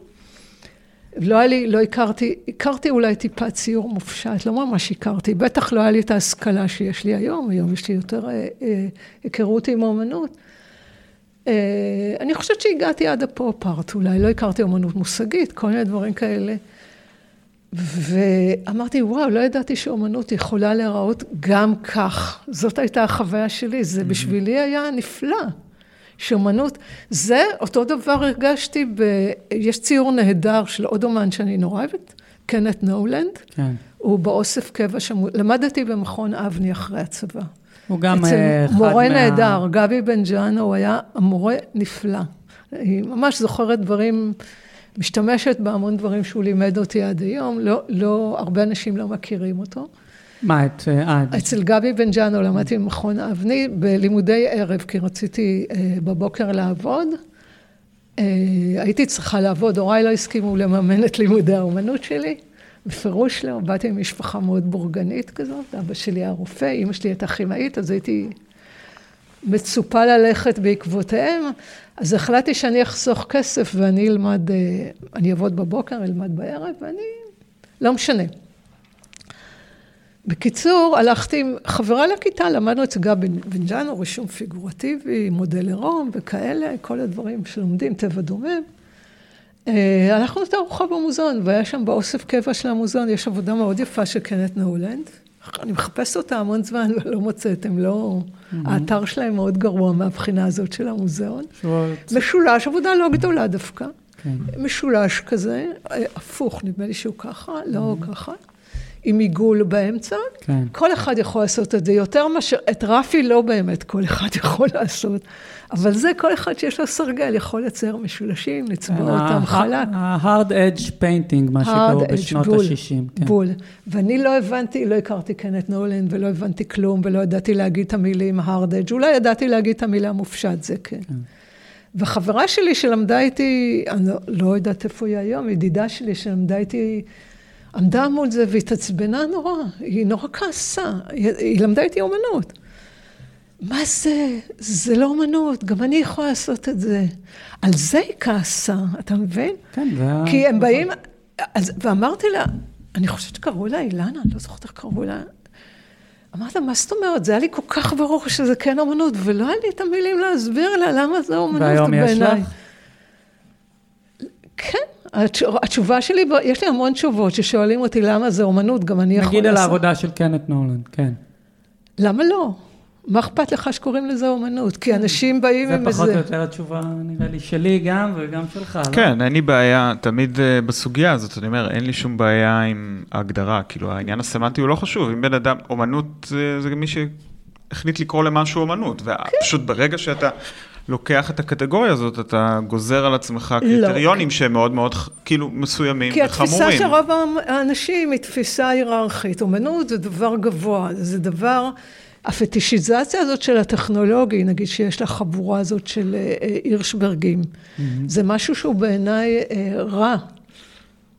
לא היה לי, לא הכרתי, הכרתי אולי טיפה ציור מופשט, לא ממש הכרתי, בטח לא היה לי את ההשכלה שיש לי היום, היום יש לי יותר אה, אה, היכרות עם האומנות. אה, אני חושבת שהגעתי עד הפופ-ארט, אולי לא הכרתי אומנות מושגית, כל מיני דברים כאלה. ואמרתי, וואו, לא ידעתי שאומנות יכולה להיראות גם כך. זאת הייתה החוויה שלי, זה בשבילי היה נפלא. שאומנות, זה אותו דבר הרגשתי ב... יש ציור נהדר של עוד אומן שאני נורא אוהבת, קנט נולנד. כן. הוא באוסף קבע שם, למדתי במכון אבני אחרי הצבא. הוא גם אה, אחד מורה מה... נהדר, גבי בן ג'אנו, הוא היה המורה נפלא. היא ממש זוכרת דברים, משתמשת בהמון דברים שהוא לימד אותי עד היום, לא, לא, הרבה אנשים לא מכירים אותו. מה, את... אה, אה, אצל גבי בן ג'אנו למדתי במכון אבני בלימודי ערב, כי רציתי בבוקר לעבוד. הייתי צריכה לעבוד, הוריי לא הסכימו לממן את לימודי האומנות שלי. בפירוש לא, באתי ממשפחה מאוד בורגנית כזאת, אבא שלי היה רופא, אימא שלי הייתה כימאית, אז הייתי מצופה ללכת בעקבותיהם. אז החלטתי שאני אחסוך כסף ואני אלמד, אה, אני אעבוד בבוקר, אלמד בערב, ואני, לא משנה. בקיצור, הלכתי עם חברה לכיתה, למדנו אצל גבי בן ג'אנו, רישום פיגורטיבי, מודל עירום וכאלה, כל הדברים שלומדים, טבע דומם. אה, הלכנו לתערוכה במוזיאון, והיה שם באוסף קבע של המוזיאון, יש עבודה מאוד יפה של קנט נאולנד. אני מחפשת אותה המון זמן ולא מוצאת, הם לא... האתר שלהם מאוד גרוע מהבחינה הזאת של המוזיאון. משולש, עבודה לא גדולה דווקא. כן. משולש כזה, אה, הפוך, נדמה לי שהוא ככה, לא ככה, עם עיגול באמצע. כן. כל אחד יכול לעשות את זה, יותר מאשר, את רפי לא באמת כל אחד יכול לעשות, אבל זה כל אחד שיש לו סרגל יכול לצייר משולשים, לצבוע כן, אותם ה- חלק. ה-hard edge painting, מה שקראו בשנות בול, ה-60. כן. בול. ואני לא הבנתי, לא הכרתי קנט נולן ולא הבנתי כלום ולא ידעתי להגיד את המילים hard edge, אולי ידעתי להגיד את המילה מופשט, זה כן. וחברה שלי שלמדה איתי, אני לא, לא יודעת איפה היא היום, ידידה שלי שלמדה איתי, עמדה מול זה והתעצבנה נורא, היא נורא כעסה, היא, היא למדה איתי אומנות. מה זה? זה לא אומנות, גם אני יכולה לעשות את זה. על זה היא כעסה, אתה מבין? כן, זה. כי הם באים, אז, ואמרתי לה, אני חושבת שקראו לה אילנה, אני לא זוכרת איך קראו לה. אמרת לה, מה זאת אומרת? זה היה לי כל כך ברור שזה כן אומנות, ולא היה לי את המילים להסביר לה למה זה אומנות והיום בעיניי. יש לך? כן, התשובה שלי, יש לי המון תשובות ששואלים אותי למה זה אומנות, גם אני יכול נגיד על לעשות. העבודה של קנט נולנד, כן. למה לא? מה אכפת לך שקוראים לזה אומנות? כי אנשים באים זה עם פחות או איזה... יותר התשובה, נראה לי, שלי גם וגם שלך, לא? כן, אין לי בעיה, תמיד אה, בסוגיה הזאת, אני אומר, אין לי שום בעיה עם ההגדרה, כאילו העניין הסמנטי הוא לא חשוב, אם בן אדם, אומנות זה, זה מי שהחליט לקרוא למשהו אומנות, ופשוט ברגע שאתה לוקח את הקטגוריה הזאת, אתה גוזר על עצמך קריטריונים שהם מאוד מאוד כאילו מסוימים כי התפיסה וחמורים. של רוב האנשים היא תפיסה היררכית. אומנות זה דבר גבוה, זה דבר... הפטישיזציה הזאת של הטכנולוגי, נגיד שיש לה חבורה הזאת של אה, אה, הירשברגים, זה משהו שהוא בעיניי אה, רע.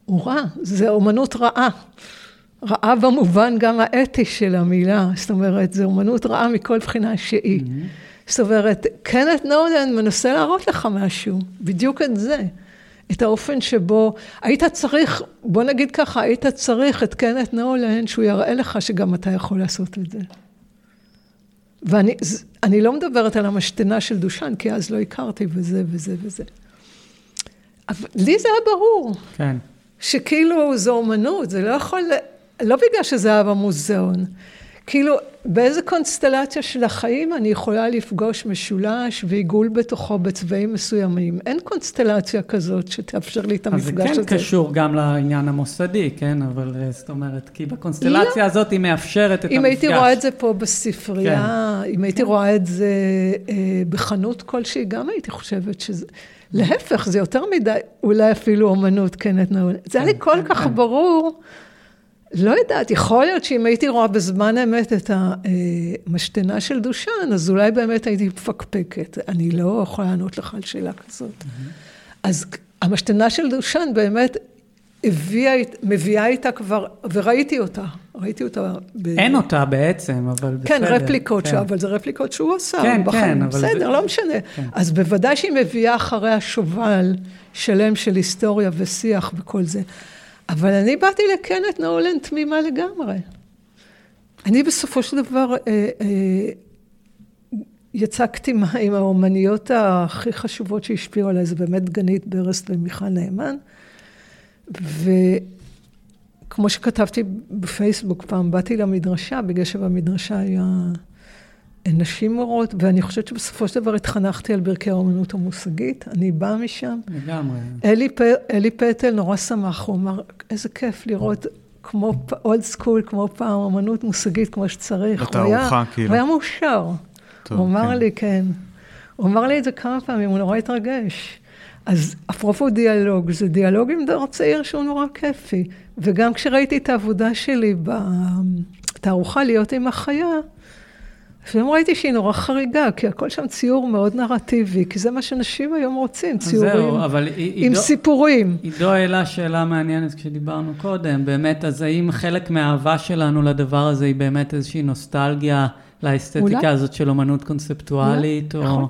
הוא רע, זה אומנות רעה. רעה במובן גם האתי של המילה, זאת אומרת, זו אומנות רעה מכל בחינה שהיא. זאת אומרת, קנט נולן מנסה להראות לך משהו, בדיוק את זה. את האופן שבו היית צריך, בוא נגיד ככה, היית צריך את קנט נולן שהוא יראה לך שגם אתה יכול לעשות את זה. ואני לא מדברת על המשתנה של דושן, כי אז לא הכרתי וזה וזה וזה. אבל לי זה היה ברור, כן. שכאילו זו אומנות, זה לא יכול, לא בגלל שזה היה במוזיאון. כאילו, באיזה קונסטלציה של החיים אני יכולה לפגוש משולש ועיגול בתוכו בצבעים מסוימים. אין קונסטלציה כזאת שתאפשר לי את אז זה המפגש כן הזה. קשור גם לעניין המוסדי, כן? אבל אה, זאת אומרת, כי בקונסטלציה הזאת היא מאפשרת את אם המפגש. הייתי רואה את זה פה בספרייה, אם הייתי רואה את זה אה, בחנות כלשהי, גם הייתי חושבת שזה... להפך, זה יותר מדי, אולי אפילו אומנות, כן, את נעול. זה היה לי כן, כל כן, כך כן. ברור. לא יודעת, יכול להיות שאם הייתי רואה בזמן אמת את המשתנה של דושן, אז אולי באמת הייתי מפקפקת. אני לא יכולה לענות לך על שאלה כזאת. אז המשתנה של דושן באמת הביאה, מביאה איתה כבר, וראיתי אותה, ראיתי אותה. ב... אין אותה בעצם, אבל כן, בסדר. רפליקות כן. שם, אבל זה רפליקות שהוא עשה כן, בחיים. כן, אבל בסדר, לא משנה. אז בוודאי שהיא מביאה אחריה שובל שלם של היסטוריה ושיח וכל זה. אבל אני באתי לקנת נולן תמימה לגמרי. אני בסופו של דבר אה, אה, יצקתי עם האומניות הכי חשובות שהשפיעו עליי, זה באמת דגנית ברסט ומיכל נאמן. וכמו שכתבתי בפייסבוק פעם, באתי למדרשה, בגלל שבמדרשה היה נשים מורות, ואני חושבת שבסופו של דבר התחנכתי על ברכי האומנות המושגית, אני באה משם. לגמרי. אלי, פ... אלי פטל נורא שמח, הוא אמר, איזה כיף לראות כמו אולד סקול, כמו פעם, אמנות מושגית כמו שצריך. בתערוכה, כאילו. הוא היה מאושר. טוב, הוא אמר כן. לי, כן. הוא אמר לי את זה כמה פעמים, הוא נורא התרגש. אז אפרופו דיאלוג, זה דיאלוג עם דור צעיר שהוא נורא כיפי. וגם כשראיתי את העבודה שלי בתערוכה להיות עם החיה, לפעמים ראיתי שהיא נורא חריגה, כי הכל שם ציור מאוד נרטיבי, כי זה מה שאנשים היום רוצים, ציורים זהו, אבל עם עידו- סיפורים. עידו העלה שאלה מעניינת כשדיברנו קודם, באמת, אז האם חלק מהאהבה שלנו לדבר הזה היא באמת איזושהי נוסטלגיה לאסתטיקה אולי. הזאת של אומנות קונספטואלית, אולי, או... נכון.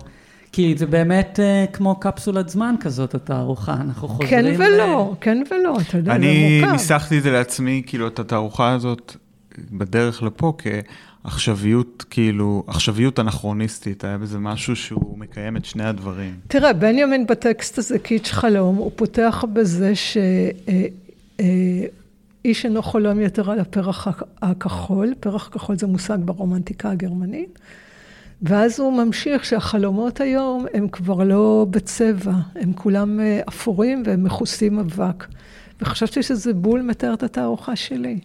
כי זה באמת אה, כמו קפסולת זמן כזאת, התערוכה, אנחנו חוזרים... כן ל- ולא, כן ולא, אתה יודע, זה אני מורכב. ניסחתי את זה לעצמי, כאילו, את התערוכה הזאת, בדרך לפה, כעכשוויות, כאילו, עכשוויות אנכרוניסטית, היה בזה משהו שהוא מקיים את שני הדברים. תראה, בנימין בטקסט הזה, קיץ' חלום, הוא פותח בזה שאיש אינו חולם יותר על הפרח הכ- הכחול, פרח כחול זה מושג ברומנטיקה הגרמנית, ואז הוא ממשיך שהחלומות היום הם כבר לא בצבע, הם כולם אה, אפורים והם מכוסים אבק. וחשבתי שזה בול מתאר את התערוכה שלי.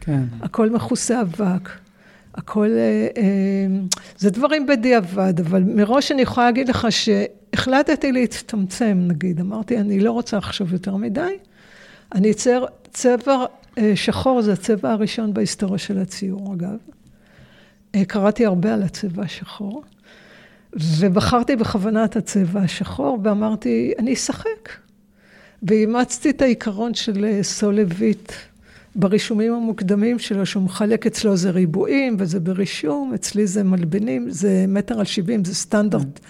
כן. הכל מכוסה אבק. הכל, אה, אה, זה דברים בדיעבד, אבל מראש אני יכולה להגיד לך שהחלטתי להצטמצם, נגיד. אמרתי, אני לא רוצה עכשיו יותר מדי. אני אצייר צבע אה, שחור, זה הצבע הראשון בהיסטוריה של הציור, אגב. קראתי הרבה על הצבע השחור, ובחרתי בכוונה את הצבע השחור, ואמרתי, אני אשחק. ואימצתי את העיקרון של סולביט ברישומים המוקדמים שלו, שהוא מחלק אצלו זה ריבועים וזה ברישום, אצלי זה מלבנים, זה מטר על 70, זה סטנדרט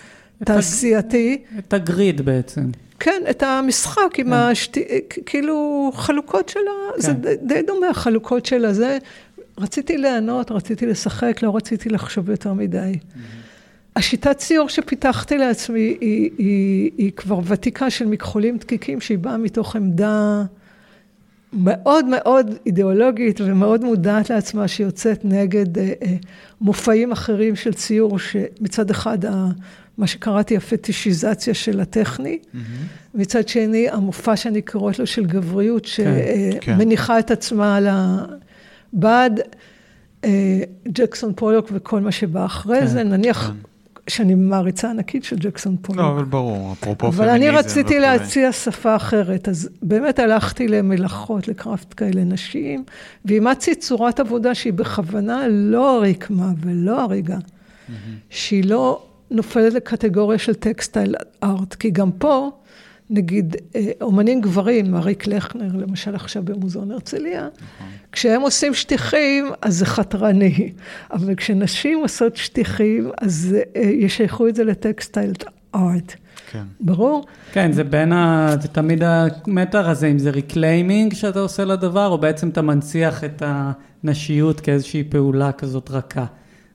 תעשייתי. את הגריד בעצם. כן, את המשחק עם השתי... כאילו חלוקות של ה... זה די- די דומה, החלוקות של הזה. רציתי ליהנות, רציתי לשחק, לא רציתי לחשוב יותר מדי. השיטת ציור שפיתחתי לעצמי היא, היא, היא כבר ותיקה של מכחולים דקיקים, שהיא באה מתוך עמדה מאוד מאוד אידיאולוגית ומאוד מודעת לעצמה, שיוצאת נגד אה, אה, מופעים אחרים של ציור, שמצד אחד, ה, מה שקראתי הפטישיזציה של הטכני, מצד שני, המופע שאני קוראת לו של גבריות, כן. שמניחה את עצמה על הבד, אה, ג'קסון פולוק וכל מה שבא אחרי כן, זה, נניח כן. שאני מעריצה ענקית של ג'קסון פולוק. לא, אבל ברור, אפרופו אבל פמיניזם אני רציתי וכולי. להציע שפה אחרת, אז באמת הלכתי למלאכות, ל craft כאלה נשים, ואימצתי צורת עבודה שהיא בכוונה לא רקמה ולא אריגה, שהיא לא נופלת לקטגוריה של textile art, כי גם פה, נגיד, אה, אומנים גברים, אריק לכנר, למשל עכשיו במוזיאון הרצליה, כשהם עושים שטיחים, אז זה חתרני, אבל כשנשים עושות שטיחים, אז אה, ישייכו את זה ל textile art. כן. ברור? כן, זה בין ה... זה תמיד המתח הזה, אם זה reclaiming שאתה עושה לדבר, או בעצם אתה מנציח את הנשיות כאיזושהי פעולה כזאת רכה.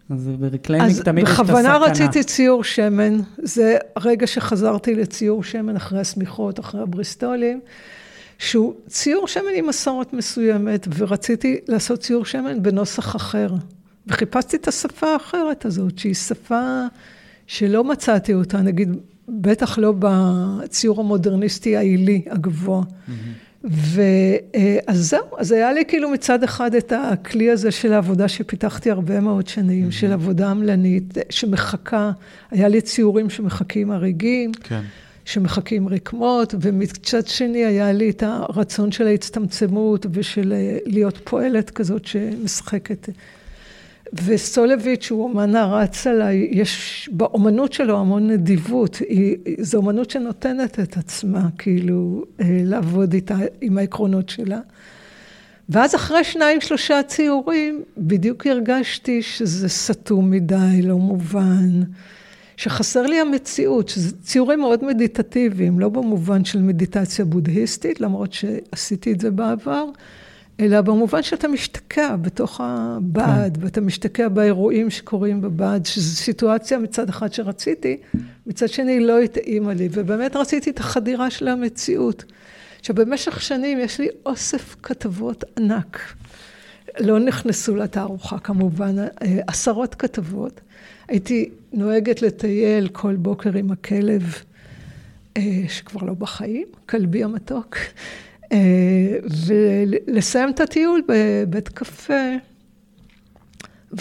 אז ב reclaiming תמיד יש את הסכנה. אז בכוונה רציתי ציור שמן, זה הרגע שחזרתי לציור שמן אחרי השמיכות, אחרי הבריסטולים, שהוא ציור שמן עם מסורת מסוימת, ורציתי לעשות ציור שמן בנוסח אחר. וחיפשתי את השפה האחרת הזאת, שהיא שפה שלא מצאתי אותה, נגיד, בטח לא בציור המודרניסטי העילי הגבוה. Mm-hmm. ואז זהו, אז היה לי כאילו מצד אחד את הכלי הזה של העבודה שפיתחתי הרבה מאוד שנים, mm-hmm. של עבודה עמלנית, שמחכה, היה לי ציורים שמחכים הריגים, כן. שמחכים רקמות, ומצד שני היה לי את הרצון של ההצטמצמות ושל להיות פועלת כזאת שמשחקת. וסולביץ' הוא אומן הרץ עליי, יש באומנות שלו המון נדיבות, זו אומנות שנותנת את עצמה, כאילו, אה, לעבוד איתה, עם העקרונות שלה. ואז אחרי שניים, שלושה ציורים, בדיוק הרגשתי שזה סתום מדי, לא מובן, שחסר לי המציאות, שזה ציורים מאוד מדיטטיביים, לא במובן של מדיטציה בודהיסטית, למרות שעשיתי את זה בעבר, אלא במובן שאתה משתקע בתוך הבד, כן. ואתה משתקע באירועים שקורים בבד, שזו סיטואציה מצד אחד שרציתי, מצד שני לא התאימה לי, ובאמת רציתי את החדירה של המציאות. עכשיו, במשך שנים יש לי אוסף כתבות ענק. לא נכנסו לתערוכה כמובן, עשרות כתבות. הייתי נוהגת לטייל כל בוקר עם הכלב, אה, שכבר לא בחיים, כלבי המתוק. אה, ולסיים את הטיול בבית קפה.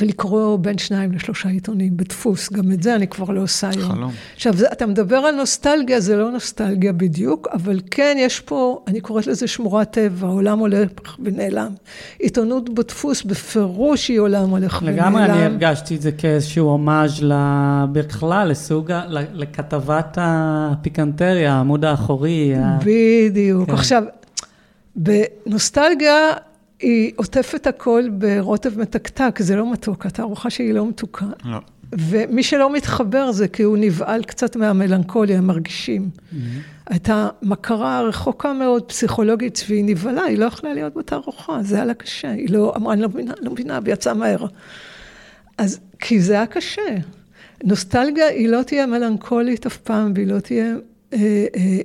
ולקרוא בין שניים לשלושה עיתונים בדפוס, גם את זה אני כבר לא עושה היום. חלום. עכשיו, אתה מדבר על נוסטלגיה, זה לא נוסטלגיה בדיוק, אבל כן, יש פה, אני קוראת לזה שמורת טבע, עולם הולך ונעלם. עיתונות בדפוס, בפירוש היא עולם הולך ונעלם. לגמרי, אני הרגשתי את זה כאיזשהו הומאז' בכלל, לסוג, לכתבת הפיקנטריה, העמוד האחורי. בדיוק. כן. עכשיו, בנוסטלגיה היא עוטפת הכל ברוטב מתקתק, זה לא מתוק, התערוכה שהיא לא מתוקה. לא. ומי שלא מתחבר זה כי הוא נבהל קצת מהמלנכוליה, הם מרגישים. Mm-hmm. הייתה מכרה רחוקה מאוד, פסיכולוגית, והיא נבהלה, היא לא יכלה להיות בתערוכה, זה היה לה קשה. היא לא אמרה, אני לא מבינה, לא מבינה, ויצאה מהר. אז, כי זה היה קשה. נוסטלגיה היא לא תהיה מלנכולית אף פעם, והיא לא תהיה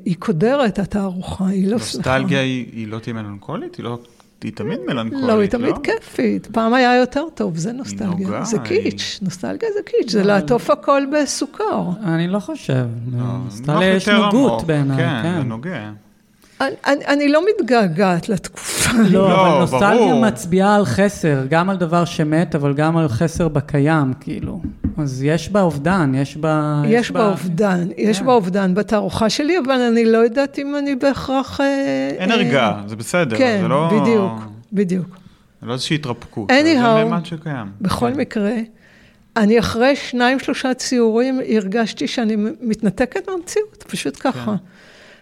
היא קודרת, התערוכה, היא לא שמחה. נוסטלגיה היא לא תהיה מלנכולית? היא לא... היא תמיד מלנכולית, לא? לא, היא תמיד כיפית. פעם היה יותר טוב, זה נוסטלגיה. זה קיץ', נוסטלגיה זה קיץ', זה לעטוף הכל בסוכר. אני לא חושב. נוסטלגיה יש נוגות בעיניי, כן. כן, זה נוגע. אני לא מתגעגעת לתקופה. לא, לא, אבל נוסטלגיה מצביעה על חסר, גם על דבר שמת, אבל גם על חסר בקיים, כאילו. אז יש בה אובדן, יש בה... יש בה אובדן, יש כן. בה אובדן בתערוכה שלי, אבל אני לא יודעת אם אני בהכרח... אה, אין הרגעה, זה בסדר, כן, זה לא... כן, בדיוק, בדיוק. זה לא איזושהי התרפקות, זה ממד שקיים. בכל כן. מקרה, אני אחרי שניים, שלושה ציורים, הרגשתי שאני מתנתקת מהמציאות, פשוט ככה.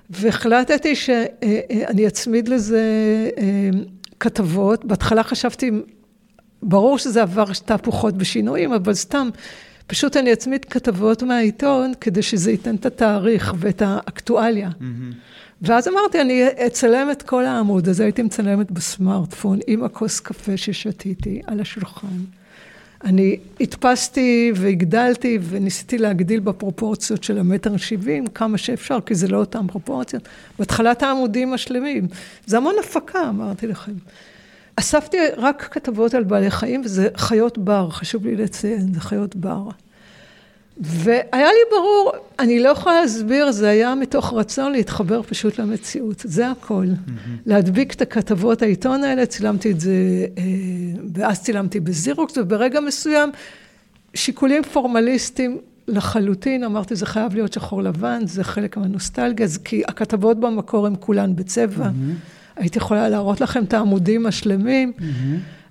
והחלטתי שאני אצמיד לזה אה, כתבות. בהתחלה חשבתי, ברור שזה עבר תהפוכות בשינויים, אבל סתם, פשוט אני אצמיד כתבות מהעיתון כדי שזה ייתן את התאריך ואת האקטואליה. Mm-hmm. ואז אמרתי, אני אצלם את כל העמוד הזה, הייתי מצלמת בסמארטפון עם הכוס קפה ששתיתי על השולחן. אני הדפסתי והגדלתי וניסיתי להגדיל בפרופורציות של המטר שבעים כמה שאפשר, כי זה לא אותן פרופורציות. בהתחלת העמודים השלמים. זה המון הפקה, אמרתי לכם. אספתי רק כתבות על בעלי חיים, וזה חיות בר, חשוב לי לציין, זה חיות בר. והיה לי ברור, אני לא יכולה להסביר, זה היה מתוך רצון להתחבר פשוט למציאות, זה הכל. Mm-hmm. להדביק את הכתבות העיתון האלה, צילמתי את זה, אה, ואז צילמתי בזירוקס, וברגע מסוים, שיקולים פורמליסטיים לחלוטין, אמרתי, זה חייב להיות שחור לבן, זה חלק מהנוסטלגיה, כי הכתבות במקור הן כולן בצבע. Mm-hmm. הייתי יכולה להראות לכם את העמודים השלמים. Mm-hmm.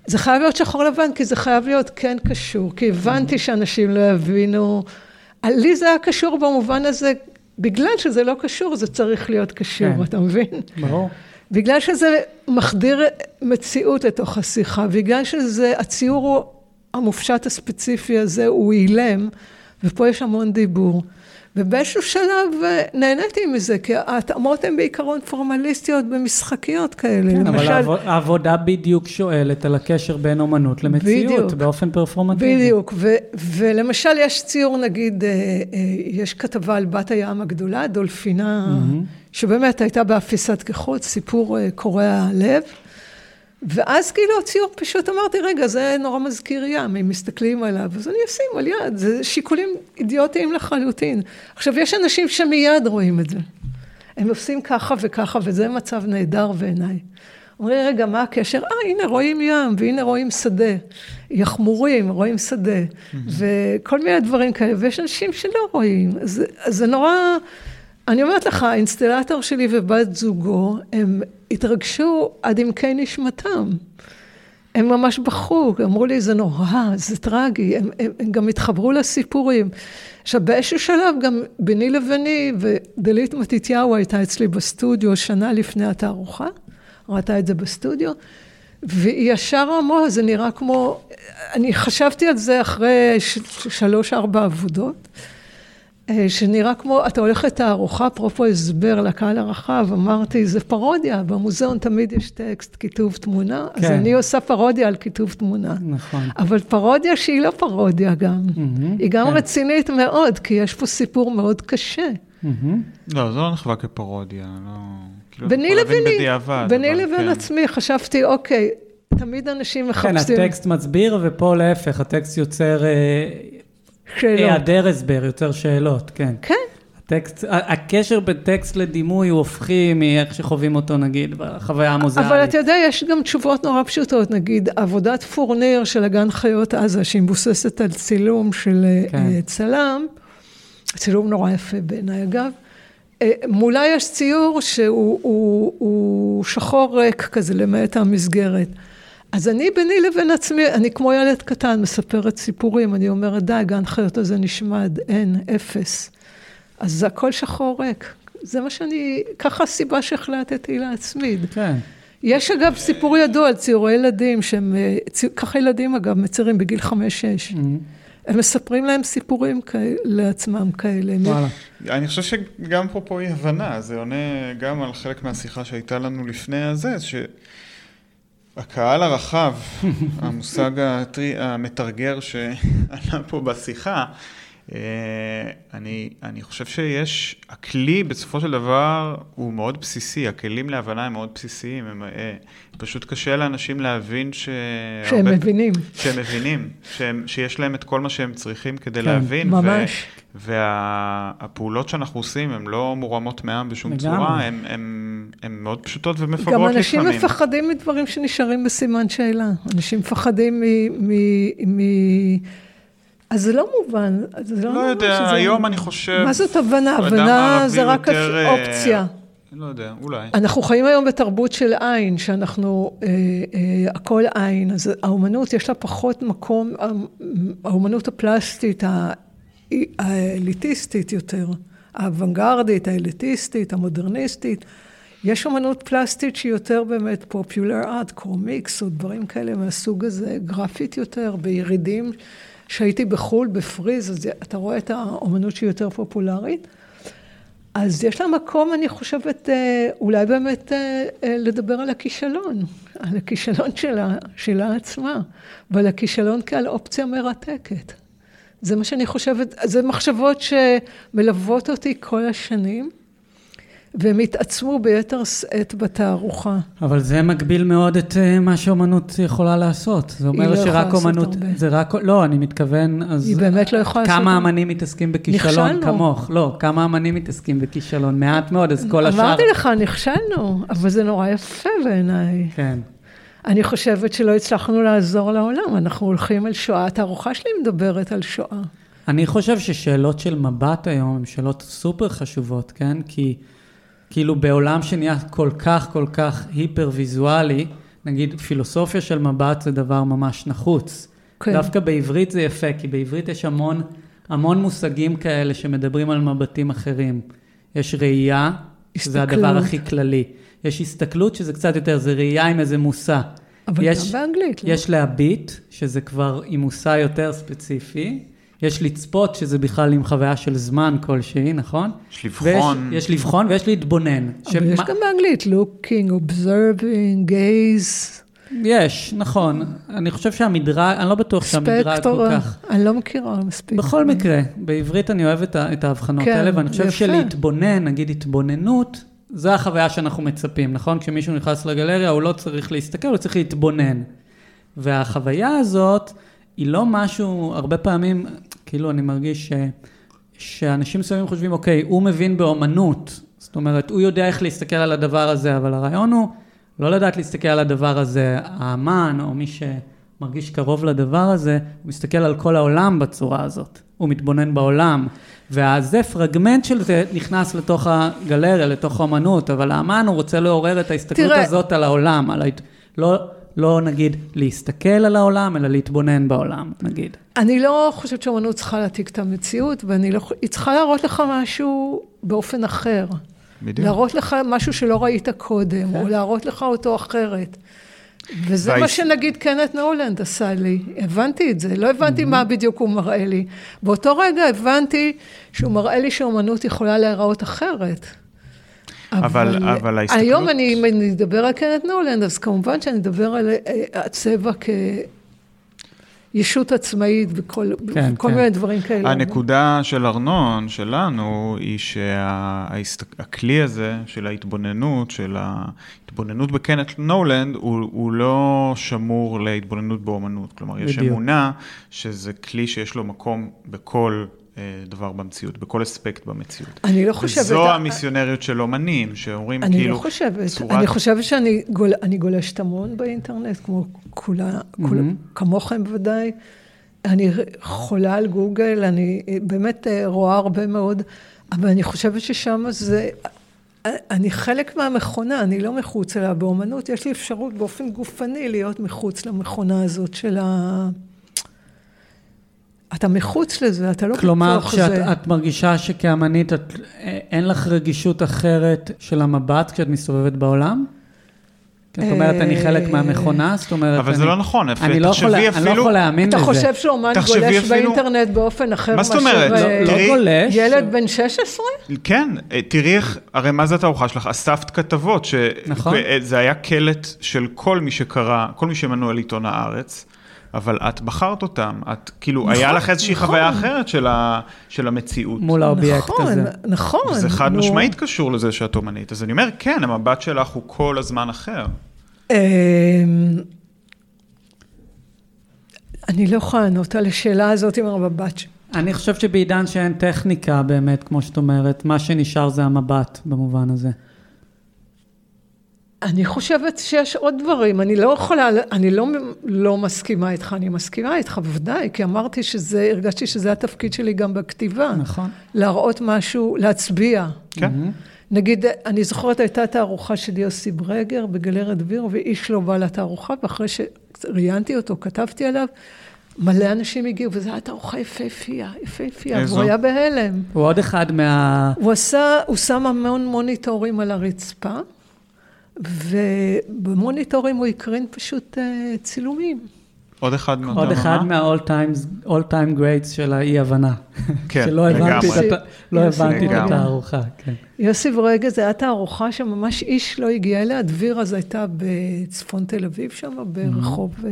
זה חייב להיות שחור לבן, כי זה חייב להיות כן קשור, כי הבנתי שאנשים לא יבינו. לי זה היה קשור במובן הזה, בגלל שזה לא קשור, זה צריך להיות קשור, כן. אתה מבין? ברור. בגלל שזה מחדיר מציאות לתוך השיחה, בגלל שזה, הציור המופשט הספציפי הזה הוא אילם, ופה יש המון דיבור. ובאיזשהו שלב אה, נהניתי מזה, כי ההתאמות הן בעיקרון פורמליסטיות במשחקיות כאלה. כן, למשל... אבל העבודה בדיוק שואלת על הקשר בין אומנות למציאות, בדיוק, באופן פרפורמטיבי. בדיוק, ו- ולמשל יש ציור, נגיד, אה, אה, יש כתבה על בת הים הגדולה, דולפינה, mm-hmm. שבאמת הייתה באפיסת כחות, סיפור קורע לב. ואז כאילו הציור פשוט אמרתי, רגע, זה נורא מזכיר ים, אם מסתכלים עליו, אז אני אשים על יד, זה שיקולים אידיוטיים לחלוטין. עכשיו, יש אנשים שמיד רואים את זה. הם עושים ככה וככה, וזה מצב נהדר בעיניי. אומרים, רגע, מה הקשר? אה, הנה רואים ים, והנה רואים שדה. יחמורים, רואים שדה. וכל מיני דברים כאלה, ויש אנשים שלא רואים. אז זה נורא... אני אומרת לך, האינסטלטור שלי ובת זוגו, הם התרגשו עד עמקי נשמתם. הם ממש בכו, אמרו לי, זה נורא, זה טרגי, הם, הם, הם גם התחברו לסיפורים. עכשיו, באיזשהו שלב גם ביני לביני, ודלית מתתיהו הייתה אצלי בסטודיו שנה לפני התערוכה, ראתה את זה בסטודיו, והיא ישר אמרה, זה נראה כמו, אני חשבתי על זה אחרי שלוש-ארבע עבודות. אה, שנראה כמו, אתה הולך לתערוכה, אפרופו הסבר לקהל הרחב, אמרתי, זה פרודיה, במוזיאון תמיד יש טקסט, כיתוב תמונה, כן. אז אני עושה פרודיה על כיתוב תמונה. נכון. אבל פרודיה שהיא לא פרודיה גם, mm-hmm, היא גם כן. רצינית מאוד, כי יש פה סיפור מאוד קשה. Mm-hmm. לא, זה לא נחווה כפרודיה, לא... כאילו, ביני לביני, ביני לבין כן. עצמי, חשבתי, אוקיי, תמיד אנשים מחפשים... כן, הטקסט מצביר, ופה להפך, הטקסט יוצר... אה, שאלות. היעדר הסבר, יותר שאלות, כן. כן. הטקסט, הקשר בין טקסט לדימוי הוא הופכי מאיך שחווים אותו, נגיד, בחוויה המוזיאלית. אבל אתה יודע, יש גם תשובות נורא פשוטות, נגיד, עבודת פורניר של הגן חיות עזה, שהיא מבוססת על צילום של כן. אה, צלם, צילום נורא יפה בעיניי אגב, אה, מולה יש ציור שהוא הוא, הוא שחור ריק כזה, למעט המסגרת. אז אני ביני לבין עצמי, אני כמו ילד קטן, מספרת סיפורים, אני אומרת, די, גן חיות הזה נשמד, אין, אפס. אז זה הכל שחור ריק. זה מה שאני, ככה הסיבה שהחלטתי להצמיד. כן. יש אגב סיפור ידוע על ציורי ילדים, שהם, ככה ילדים אגב מציירים בגיל חמש-שש. Mm-hmm. הם מספרים להם סיפורים כאלה, לעצמם כאלה. וואלה. אני חושב שגם פה פה אי הבנה, זה עונה גם על חלק מהשיחה שהייתה לנו לפני הזה, ש... הקהל הרחב, המושג הטרי, המתרגר שעלה פה בשיחה, אה, אני, אני חושב שיש, הכלי בסופו של דבר הוא מאוד בסיסי, הכלים להבנה הם מאוד בסיסיים, הם, אה, פשוט קשה לאנשים להבין ש... שהם הרבה, מבינים. שהם מבינים, שהם, שיש להם את כל מה שהם צריכים כדי כן, להבין. ממש. והפעולות וה, שאנחנו עושים הן לא מורמות מעם בשום לגמרי. צורה, הן מאוד פשוטות ומפגרות לפעמים. גם אנשים לפעמים. מפחדים מדברים שנשארים בסימן שאלה. אנשים מפחדים מ... מ, מ אז זה לא מובן, זה לא, לא יודע, שזה... היום אני חושב... מה זאת הבנה? הבנה זה רק יותר... אה, אופציה. לא יודע, אולי. אנחנו חיים היום בתרבות של עין, שאנחנו, אה, אה, הכל עין, אז האומנות יש לה פחות מקום, האומנות הפלסטית, האליטיסטית יותר, האוונגרדית, האליטיסטית, המודרניסטית, יש אומנות פלסטית שהיא יותר באמת פופולר ארט, קומיקס או דברים כאלה מהסוג הזה, גרפית יותר, בירידים. כשהייתי בחו"ל, בפריז, אז אתה רואה את האומנות שהיא יותר פופולרית. אז יש לה מקום, אני חושבת, אה, אולי באמת אה, אה, לדבר על הכישלון, על הכישלון שלה, שלה עצמה, ועל הכישלון כעל אופציה מרתקת. זה מה שאני חושבת, זה מחשבות שמלוות אותי כל השנים. והם התעצמו ביתר שאת בתערוכה. אבל זה מגביל מאוד את אה, מה שאומנות יכולה לעשות. זה אומר לא שרק אומנות... זה רק... לא, אני מתכוון, אז... היא באמת לא יכולה לעשות... כמה אמנים מתעסקים בכישלון נכשלנו. כמוך? לא, כמה אמנים מתעסקים בכישלון? מעט מאוד, אז כל השאר... אמרתי לך, נכשלנו, אבל זה נורא יפה בעיניי. כן. אני חושבת שלא הצלחנו לעזור לעולם, אנחנו הולכים על שואה. התערוכה שלי מדברת על שואה. אני חושב ששאלות של מבט היום הן שאלות סופר חשובות, כן? כי... כאילו בעולם שנהיה כל כך כל כך היפר ויזואלי, נגיד פילוסופיה של מבט זה דבר ממש נחוץ. כן. דווקא בעברית זה יפה, כי בעברית יש המון, המון מושגים כאלה שמדברים על מבטים אחרים. יש ראייה, שזה הדבר הכי כללי. יש הסתכלות, שזה קצת יותר, זה ראייה עם איזה מושא. אבל יש, גם באנגלית, לא? יש להביט, שזה כבר עם מושא יותר ספציפי. יש לצפות, שזה בכלל עם חוויה של זמן כלשהי, נכון? יש לבחון. ויש, יש לבחון ויש להתבונן. אבל יש גם באנגלית looking, observing, gaze. יש, נכון. אני חושב שהמדרג, אני לא בטוח שהמדרג כל כך... אני לא מכירה מספיק. בכל מקרה, בעברית אני אוהב את ההבחנות כן, האלה, ואני חושב יפה. שלהתבונן, נגיד התבוננות, זו החוויה שאנחנו מצפים, נכון? כשמישהו נכנס לגלריה, הוא לא צריך להסתכל, הוא צריך להתבונן. והחוויה הזאת, היא לא משהו, הרבה פעמים, כאילו אני מרגיש ש, שאנשים מסוימים חושבים, אוקיי, הוא מבין באומנות, זאת אומרת, הוא יודע איך להסתכל על הדבר הזה, אבל הרעיון הוא לא לדעת להסתכל על הדבר הזה, האמן, או מי שמרגיש קרוב לדבר הזה, הוא מסתכל על כל העולם בצורה הזאת, הוא מתבונן בעולם. וזה פרגמנט של זה נכנס לתוך הגלריה, לתוך האמנות, אבל האמן הוא רוצה לעורר את ההסתכלות תראה. הזאת על העולם, על ההת... לא, לא נגיד להסתכל על העולם, אלא להתבונן בעולם, נגיד. אני לא חושבת שאומנות צריכה להעתיק את המציאות, ואני לא... היא צריכה להראות לך משהו באופן אחר. בדיוק. להראות לך משהו שלא ראית קודם, או להראות לך אותו אחרת. וזה מה שנגיד קנט נולנד עשה לי, הבנתי את זה, לא הבנתי מה בדיוק הוא מראה לי. באותו רגע הבנתי שהוא מראה לי שאומנות יכולה להיראות אחרת. אבל- אבל ההסתכלות- היום אני, אם אני אדבר על קנט נולנד, אז כמובן שאני אדבר על אה, הצבע כישות עצמאית וכל כן, כל כן. מיני דברים כאלה. הנקודה של ארנון, שלנו, היא שהכלי הזה של ההתבוננות, של ההתבוננות בקנט נולנד, הוא, הוא לא שמור להתבוננות באומנות. כלומר, יש בדיוק. אמונה שזה כלי שיש לו מקום בכל דבר במציאות, בכל אספקט במציאות. אני לא חושבת... וזו המיסיונריות של אומנים, שאומרים אני כאילו... לא חושבת, צורת- אני חושבת שאני גול, אני גולשת המון באינטרנט, כמו כולה, כולה, כמוכם בוודאי. אני חולה על גוגל, אני באמת אה, רואה הרבה מאוד, אבל אני חושבת ששם זה... אני חלק מהמכונה, אני לא מחוץ אליה. באומנות יש לי אפשרות באופן גופני להיות מחוץ למכונה הזאת של ה... אתה מחוץ לזה, אתה לא כלומר, בתוך כשאת זה. את מרגישה שכאמנית, את, אין לך רגישות אחרת של המבט כשאת מסתובבת בעולם? כי את אומרת, אני חלק מהמכונה, זאת אומרת... אבל זה אני- לא נכון, אני לא יכול- אני לא להאמין אתה לזה. חושב שאומן גולש באינטרנט באופן אחר מה זאת אומרת? מאשר, לא- אה, לא גולש. ילד בן 16? כן, אה, תראי איך, הרי מה זה התערוכה שלך? אספת כתבות, נכון. שזה היה קלט של כל מי שקרא, כל מי שמנוי על עיתון הארץ, אבל את בחרת אותם, את כאילו, נכון, היה לך איזושהי נכון. חוויה אחרת של, ה, של המציאות. מול האובייקט נכון, הזה. נכון. זה חד נו. משמעית קשור לזה שאת אומנית. אז אני אומר, כן, המבט שלך הוא כל הזמן אחר. אמ, אני לא יכולה לענות על השאלה הזאת עם המבט שלי. אני חושב שבעידן שאין טכניקה באמת, כמו שאת אומרת, מה שנשאר זה המבט במובן הזה. אני חושבת שיש עוד דברים, אני לא יכולה, אני לא, לא מסכימה איתך, אני מסכימה איתך בוודאי, כי אמרתי שזה, הרגשתי שזה התפקיד שלי גם בכתיבה. נכון. להראות משהו, להצביע. כן? נגיד, אני זוכרת, הייתה תערוכה של יוסי ברגר בגלרת דביר, ואיש לא בא לתערוכה, ואחרי שראיינתי אותו, כתבתי עליו, מלא אנשים הגיעו, וזו הייתה תערוכה יפהפייה, יפהפייה? והוא היה בהלם. הוא עוד אחד מה... הוא עשה, הוא שם המון מוניטורים על הרצפה, ובמוניטורים הוא הקרין פשוט אה, צילומים. עוד אחד מאותה עוד אחד? מה-all time, all time greats של האי-הבנה. כן, שלא הבנתי לגמרי. את הת- לא הבנתי את. התערוכה, כן. יוסי ברגע, זו הייתה תערוכה שממש איש לא הגיע אליה, דביר אז הייתה בצפון תל אביב שם, ברחוב אה,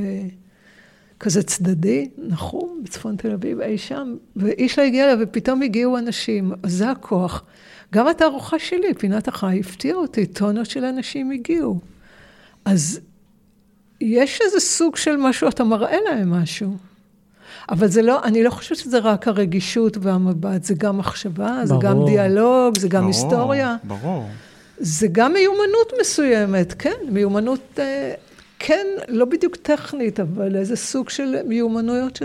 כזה צדדי, נחום, בצפון תל אביב, אי שם, ואיש לא הגיע אליה, ופתאום הגיעו אנשים, זה הכוח. גם התערוכה שלי, פינת החי, הפתיעה אותי, טונות של אנשים הגיעו. אז יש איזה סוג של משהו, אתה מראה להם משהו. אבל זה לא, אני לא חושבת שזה רק הרגישות והמבט, זה גם מחשבה, זה גם ברור. דיאלוג, זה גם ברור, היסטוריה. ברור. זה גם מיומנות מסוימת, כן, מיומנות, אה, כן, לא בדיוק טכנית, אבל איזה סוג של מיומנויות, ש...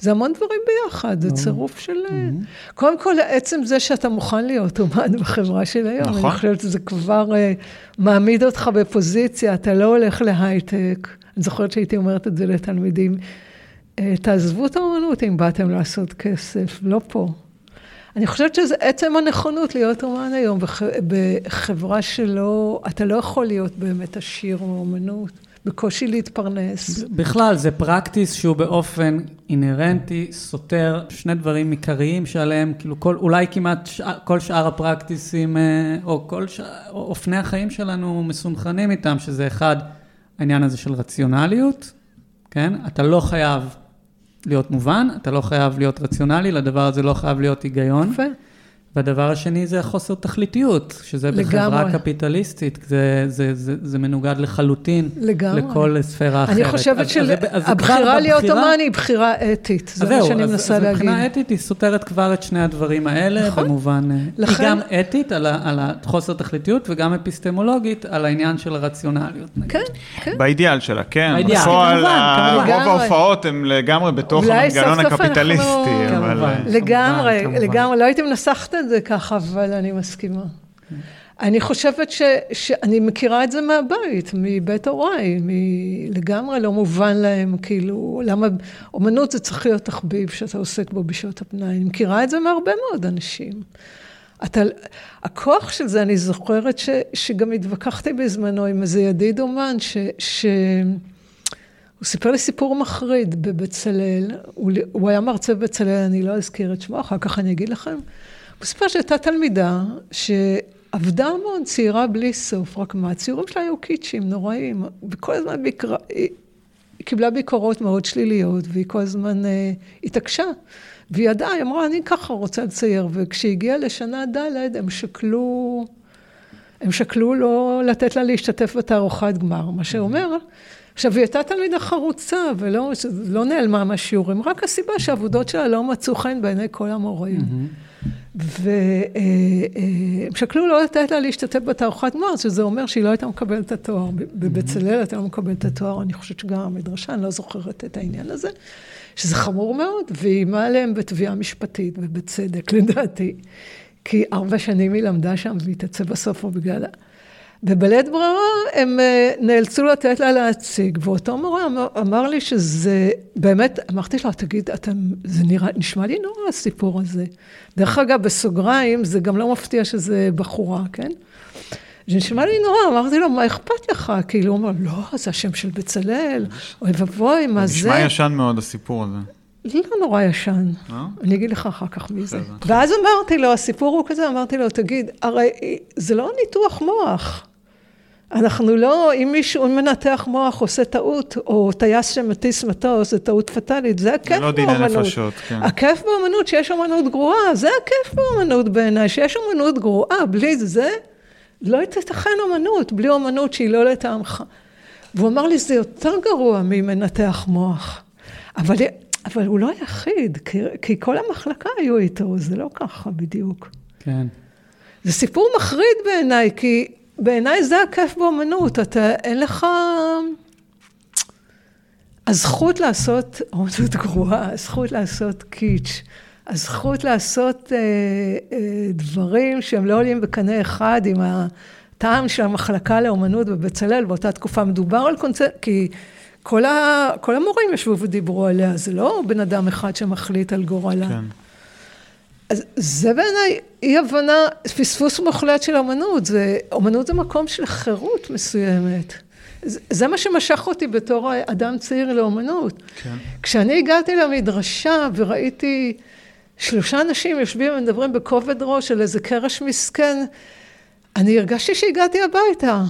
זה המון דברים ביחד, זה צירוף של... אה, קודם כל, עצם זה שאתה מוכן להיות אומן בחברה של היום, נכון. אני חושבת שזה כבר אה, מעמיד אותך בפוזיציה, אתה לא הולך להייטק. אני זוכרת שהייתי אומרת את זה לתלמידים, אה, תעזבו את האומנות אם באתם לעשות כסף, לא פה. אני חושבת שזה עצם הנכונות להיות אומן היום בח, בחברה שלא, אתה לא יכול להיות באמת עשיר מאומנות, בקושי להתפרנס. בכלל, זה פרקטיס שהוא באופן אינהרנטי, סותר שני דברים עיקריים שעליהם, כאילו כל, אולי כמעט שע, כל שאר הפרקטיסים, אה, או כל שאר, או אופני החיים שלנו מסונכנים איתם, שזה אחד, העניין הזה של רציונליות, כן? אתה לא חייב להיות מובן, אתה לא חייב להיות רציונלי, לדבר הזה לא חייב להיות היגיון. יפה. והדבר השני זה החוסר תכליתיות, שזה לגמרי. בחברה קפיטליסטית, זה, זה, זה, זה מנוגד לחלוטין לגמרי. לכל ספירה אחרת. אני אז- חושבת אז אז שהבחירה להיות אומן היא בחירה אתית, אז זה מה שאני אז- מנסה אז להגיד. מבחינה אתית היא סותרת כבר את שני הדברים האלה, נכון. במובן... אה, לכן- היא גם אתית על, ה, על החוסר תכליתיות, וגם אפיסטמולוגית על העניין של הרציונליות. נגיד. כן, כן. באידיאל שלה, כן. באידיאל, בפועל, כמובן, ה- כמובן. רוב. ההופעות הן לגמרי בתוך המנגנון הקפיטליסטי. לגמרי. לגמרי, לא הייתי מנסחת את זה ככה, אבל אני מסכימה. אני חושבת ש, שאני מכירה את זה מהבית, מבית הוריי, מ- לגמרי לא מובן להם, כאילו, למה אומנות זה צריך להיות תחביב שאתה עוסק בו בשעות הפנאי. אני מכירה את זה מהרבה מאוד אנשים. אתה, הכוח של זה, אני זוכרת ש, שגם התווכחתי בזמנו עם איזה ידיד אומן, ש... ש הוא סיפר לי סיפור מחריד בבצלאל, הוא, הוא היה מרצה בבצלאל, אני לא אזכיר את שמו, אחר כך אני אגיד לכם. סיפר שהייתה תלמידה שעבדה המון, צעירה בלי סוף, רק מה, הציורים שלה היו קיצ'ים, נוראים, וכל הזמן ביקרה, היא, היא קיבלה ביקורות מאוד שליליות, והיא כל הזמן אה, התעקשה. והיא ידעה, היא אמרה, אני ככה רוצה לצייר, וכשהגיעה לשנה ד' הם שקלו, הם שקלו לא לתת לה להשתתף בתערוכת גמר, מה שאומר, עכשיו, היא הייתה תלמידה חרוצה, ולא לא נעלמה מהשיעורים, רק הסיבה שהעבודות שלה לא מצאו חן בעיני כל המורים. והם שקלו לא לתת לה להשתתף בתערוכת גמר, שזה אומר שהיא לא הייתה מקבלת את התואר. בבצלאל הייתה לא מקבלת את התואר, אני חושבת שגם המדרשה, אני לא זוכרת את העניין הזה, שזה חמור מאוד, והיא איימה עליהם בתביעה משפטית, ובצדק, לדעתי. כי ארבע שנים היא למדה שם, והיא תצא בסוף או בגלל... ובלית ברירה הם אה, נאלצו לתת לה להציג, ואותו מורה אמר, אמר לי שזה, באמת, אמרתי לו, תגיד, אתה, זה נראה, נשמע לי נורא הסיפור הזה. דרך אגב, בסוגריים, זה גם לא מפתיע שזה בחורה, כן? זה נשמע לי נורא, אמרתי לו, מה אכפת לך? כאילו, הוא אמר, לא, זה השם של בצלאל, אוי ואבוי, מה זה? נשמע ישן מאוד הסיפור הזה. לא נורא ישן. אה? אני אגיד לך אחר כך מי זה. ואז אמרתי לו, הסיפור הוא כזה, אמרתי לו, תגיד, הרי זה לא ניתוח מוח. אנחנו לא, אם מישהו, אם מנתח מוח עושה טעות, או טייס שמטיס מטוס, זה טעות פטאלית, זה הכיף זה לא דיני באמנות. נפשות, כן. הכיף באמנות שיש אמנות גרועה, זה הכיף באמנות בעיניי, שיש אמנות גרועה, בלי זה, לא תיתכן אמנות, בלי אמנות שהיא לא לטעמך. והוא אמר לי, זה יותר גרוע ממנתח מוח. אבל, אבל הוא לא היחיד, כי, כי כל המחלקה היו איתו, זה לא ככה בדיוק. כן. זה סיפור מחריד בעיניי, כי בעיניי זה הכיף באמנות, אתה, אין לך... הזכות לעשות אמנות גרועה, הזכות לעשות קיץ', הזכות לעשות אה, אה, דברים שהם לא עולים בקנה אחד עם הטעם של המחלקה לאמנות בבצלאל באותה תקופה. מדובר על קונצרט, כי כל, ה, כל המורים ישבו ודיברו עליה, זה לא בן אדם אחד שמחליט על גורלה. כן. אז זה בעיניי אי הבנה, פספוס מוחלט של אמנות, זה, אמנות זה מקום של חירות מסוימת. זה, זה מה שמשך אותי בתור אדם צעיר לאמנות. כן. כשאני הגעתי למדרשה וראיתי שלושה אנשים יושבים ומדברים בכובד ראש על איזה קרש מסכן, אני הרגשתי שהגעתי הביתה.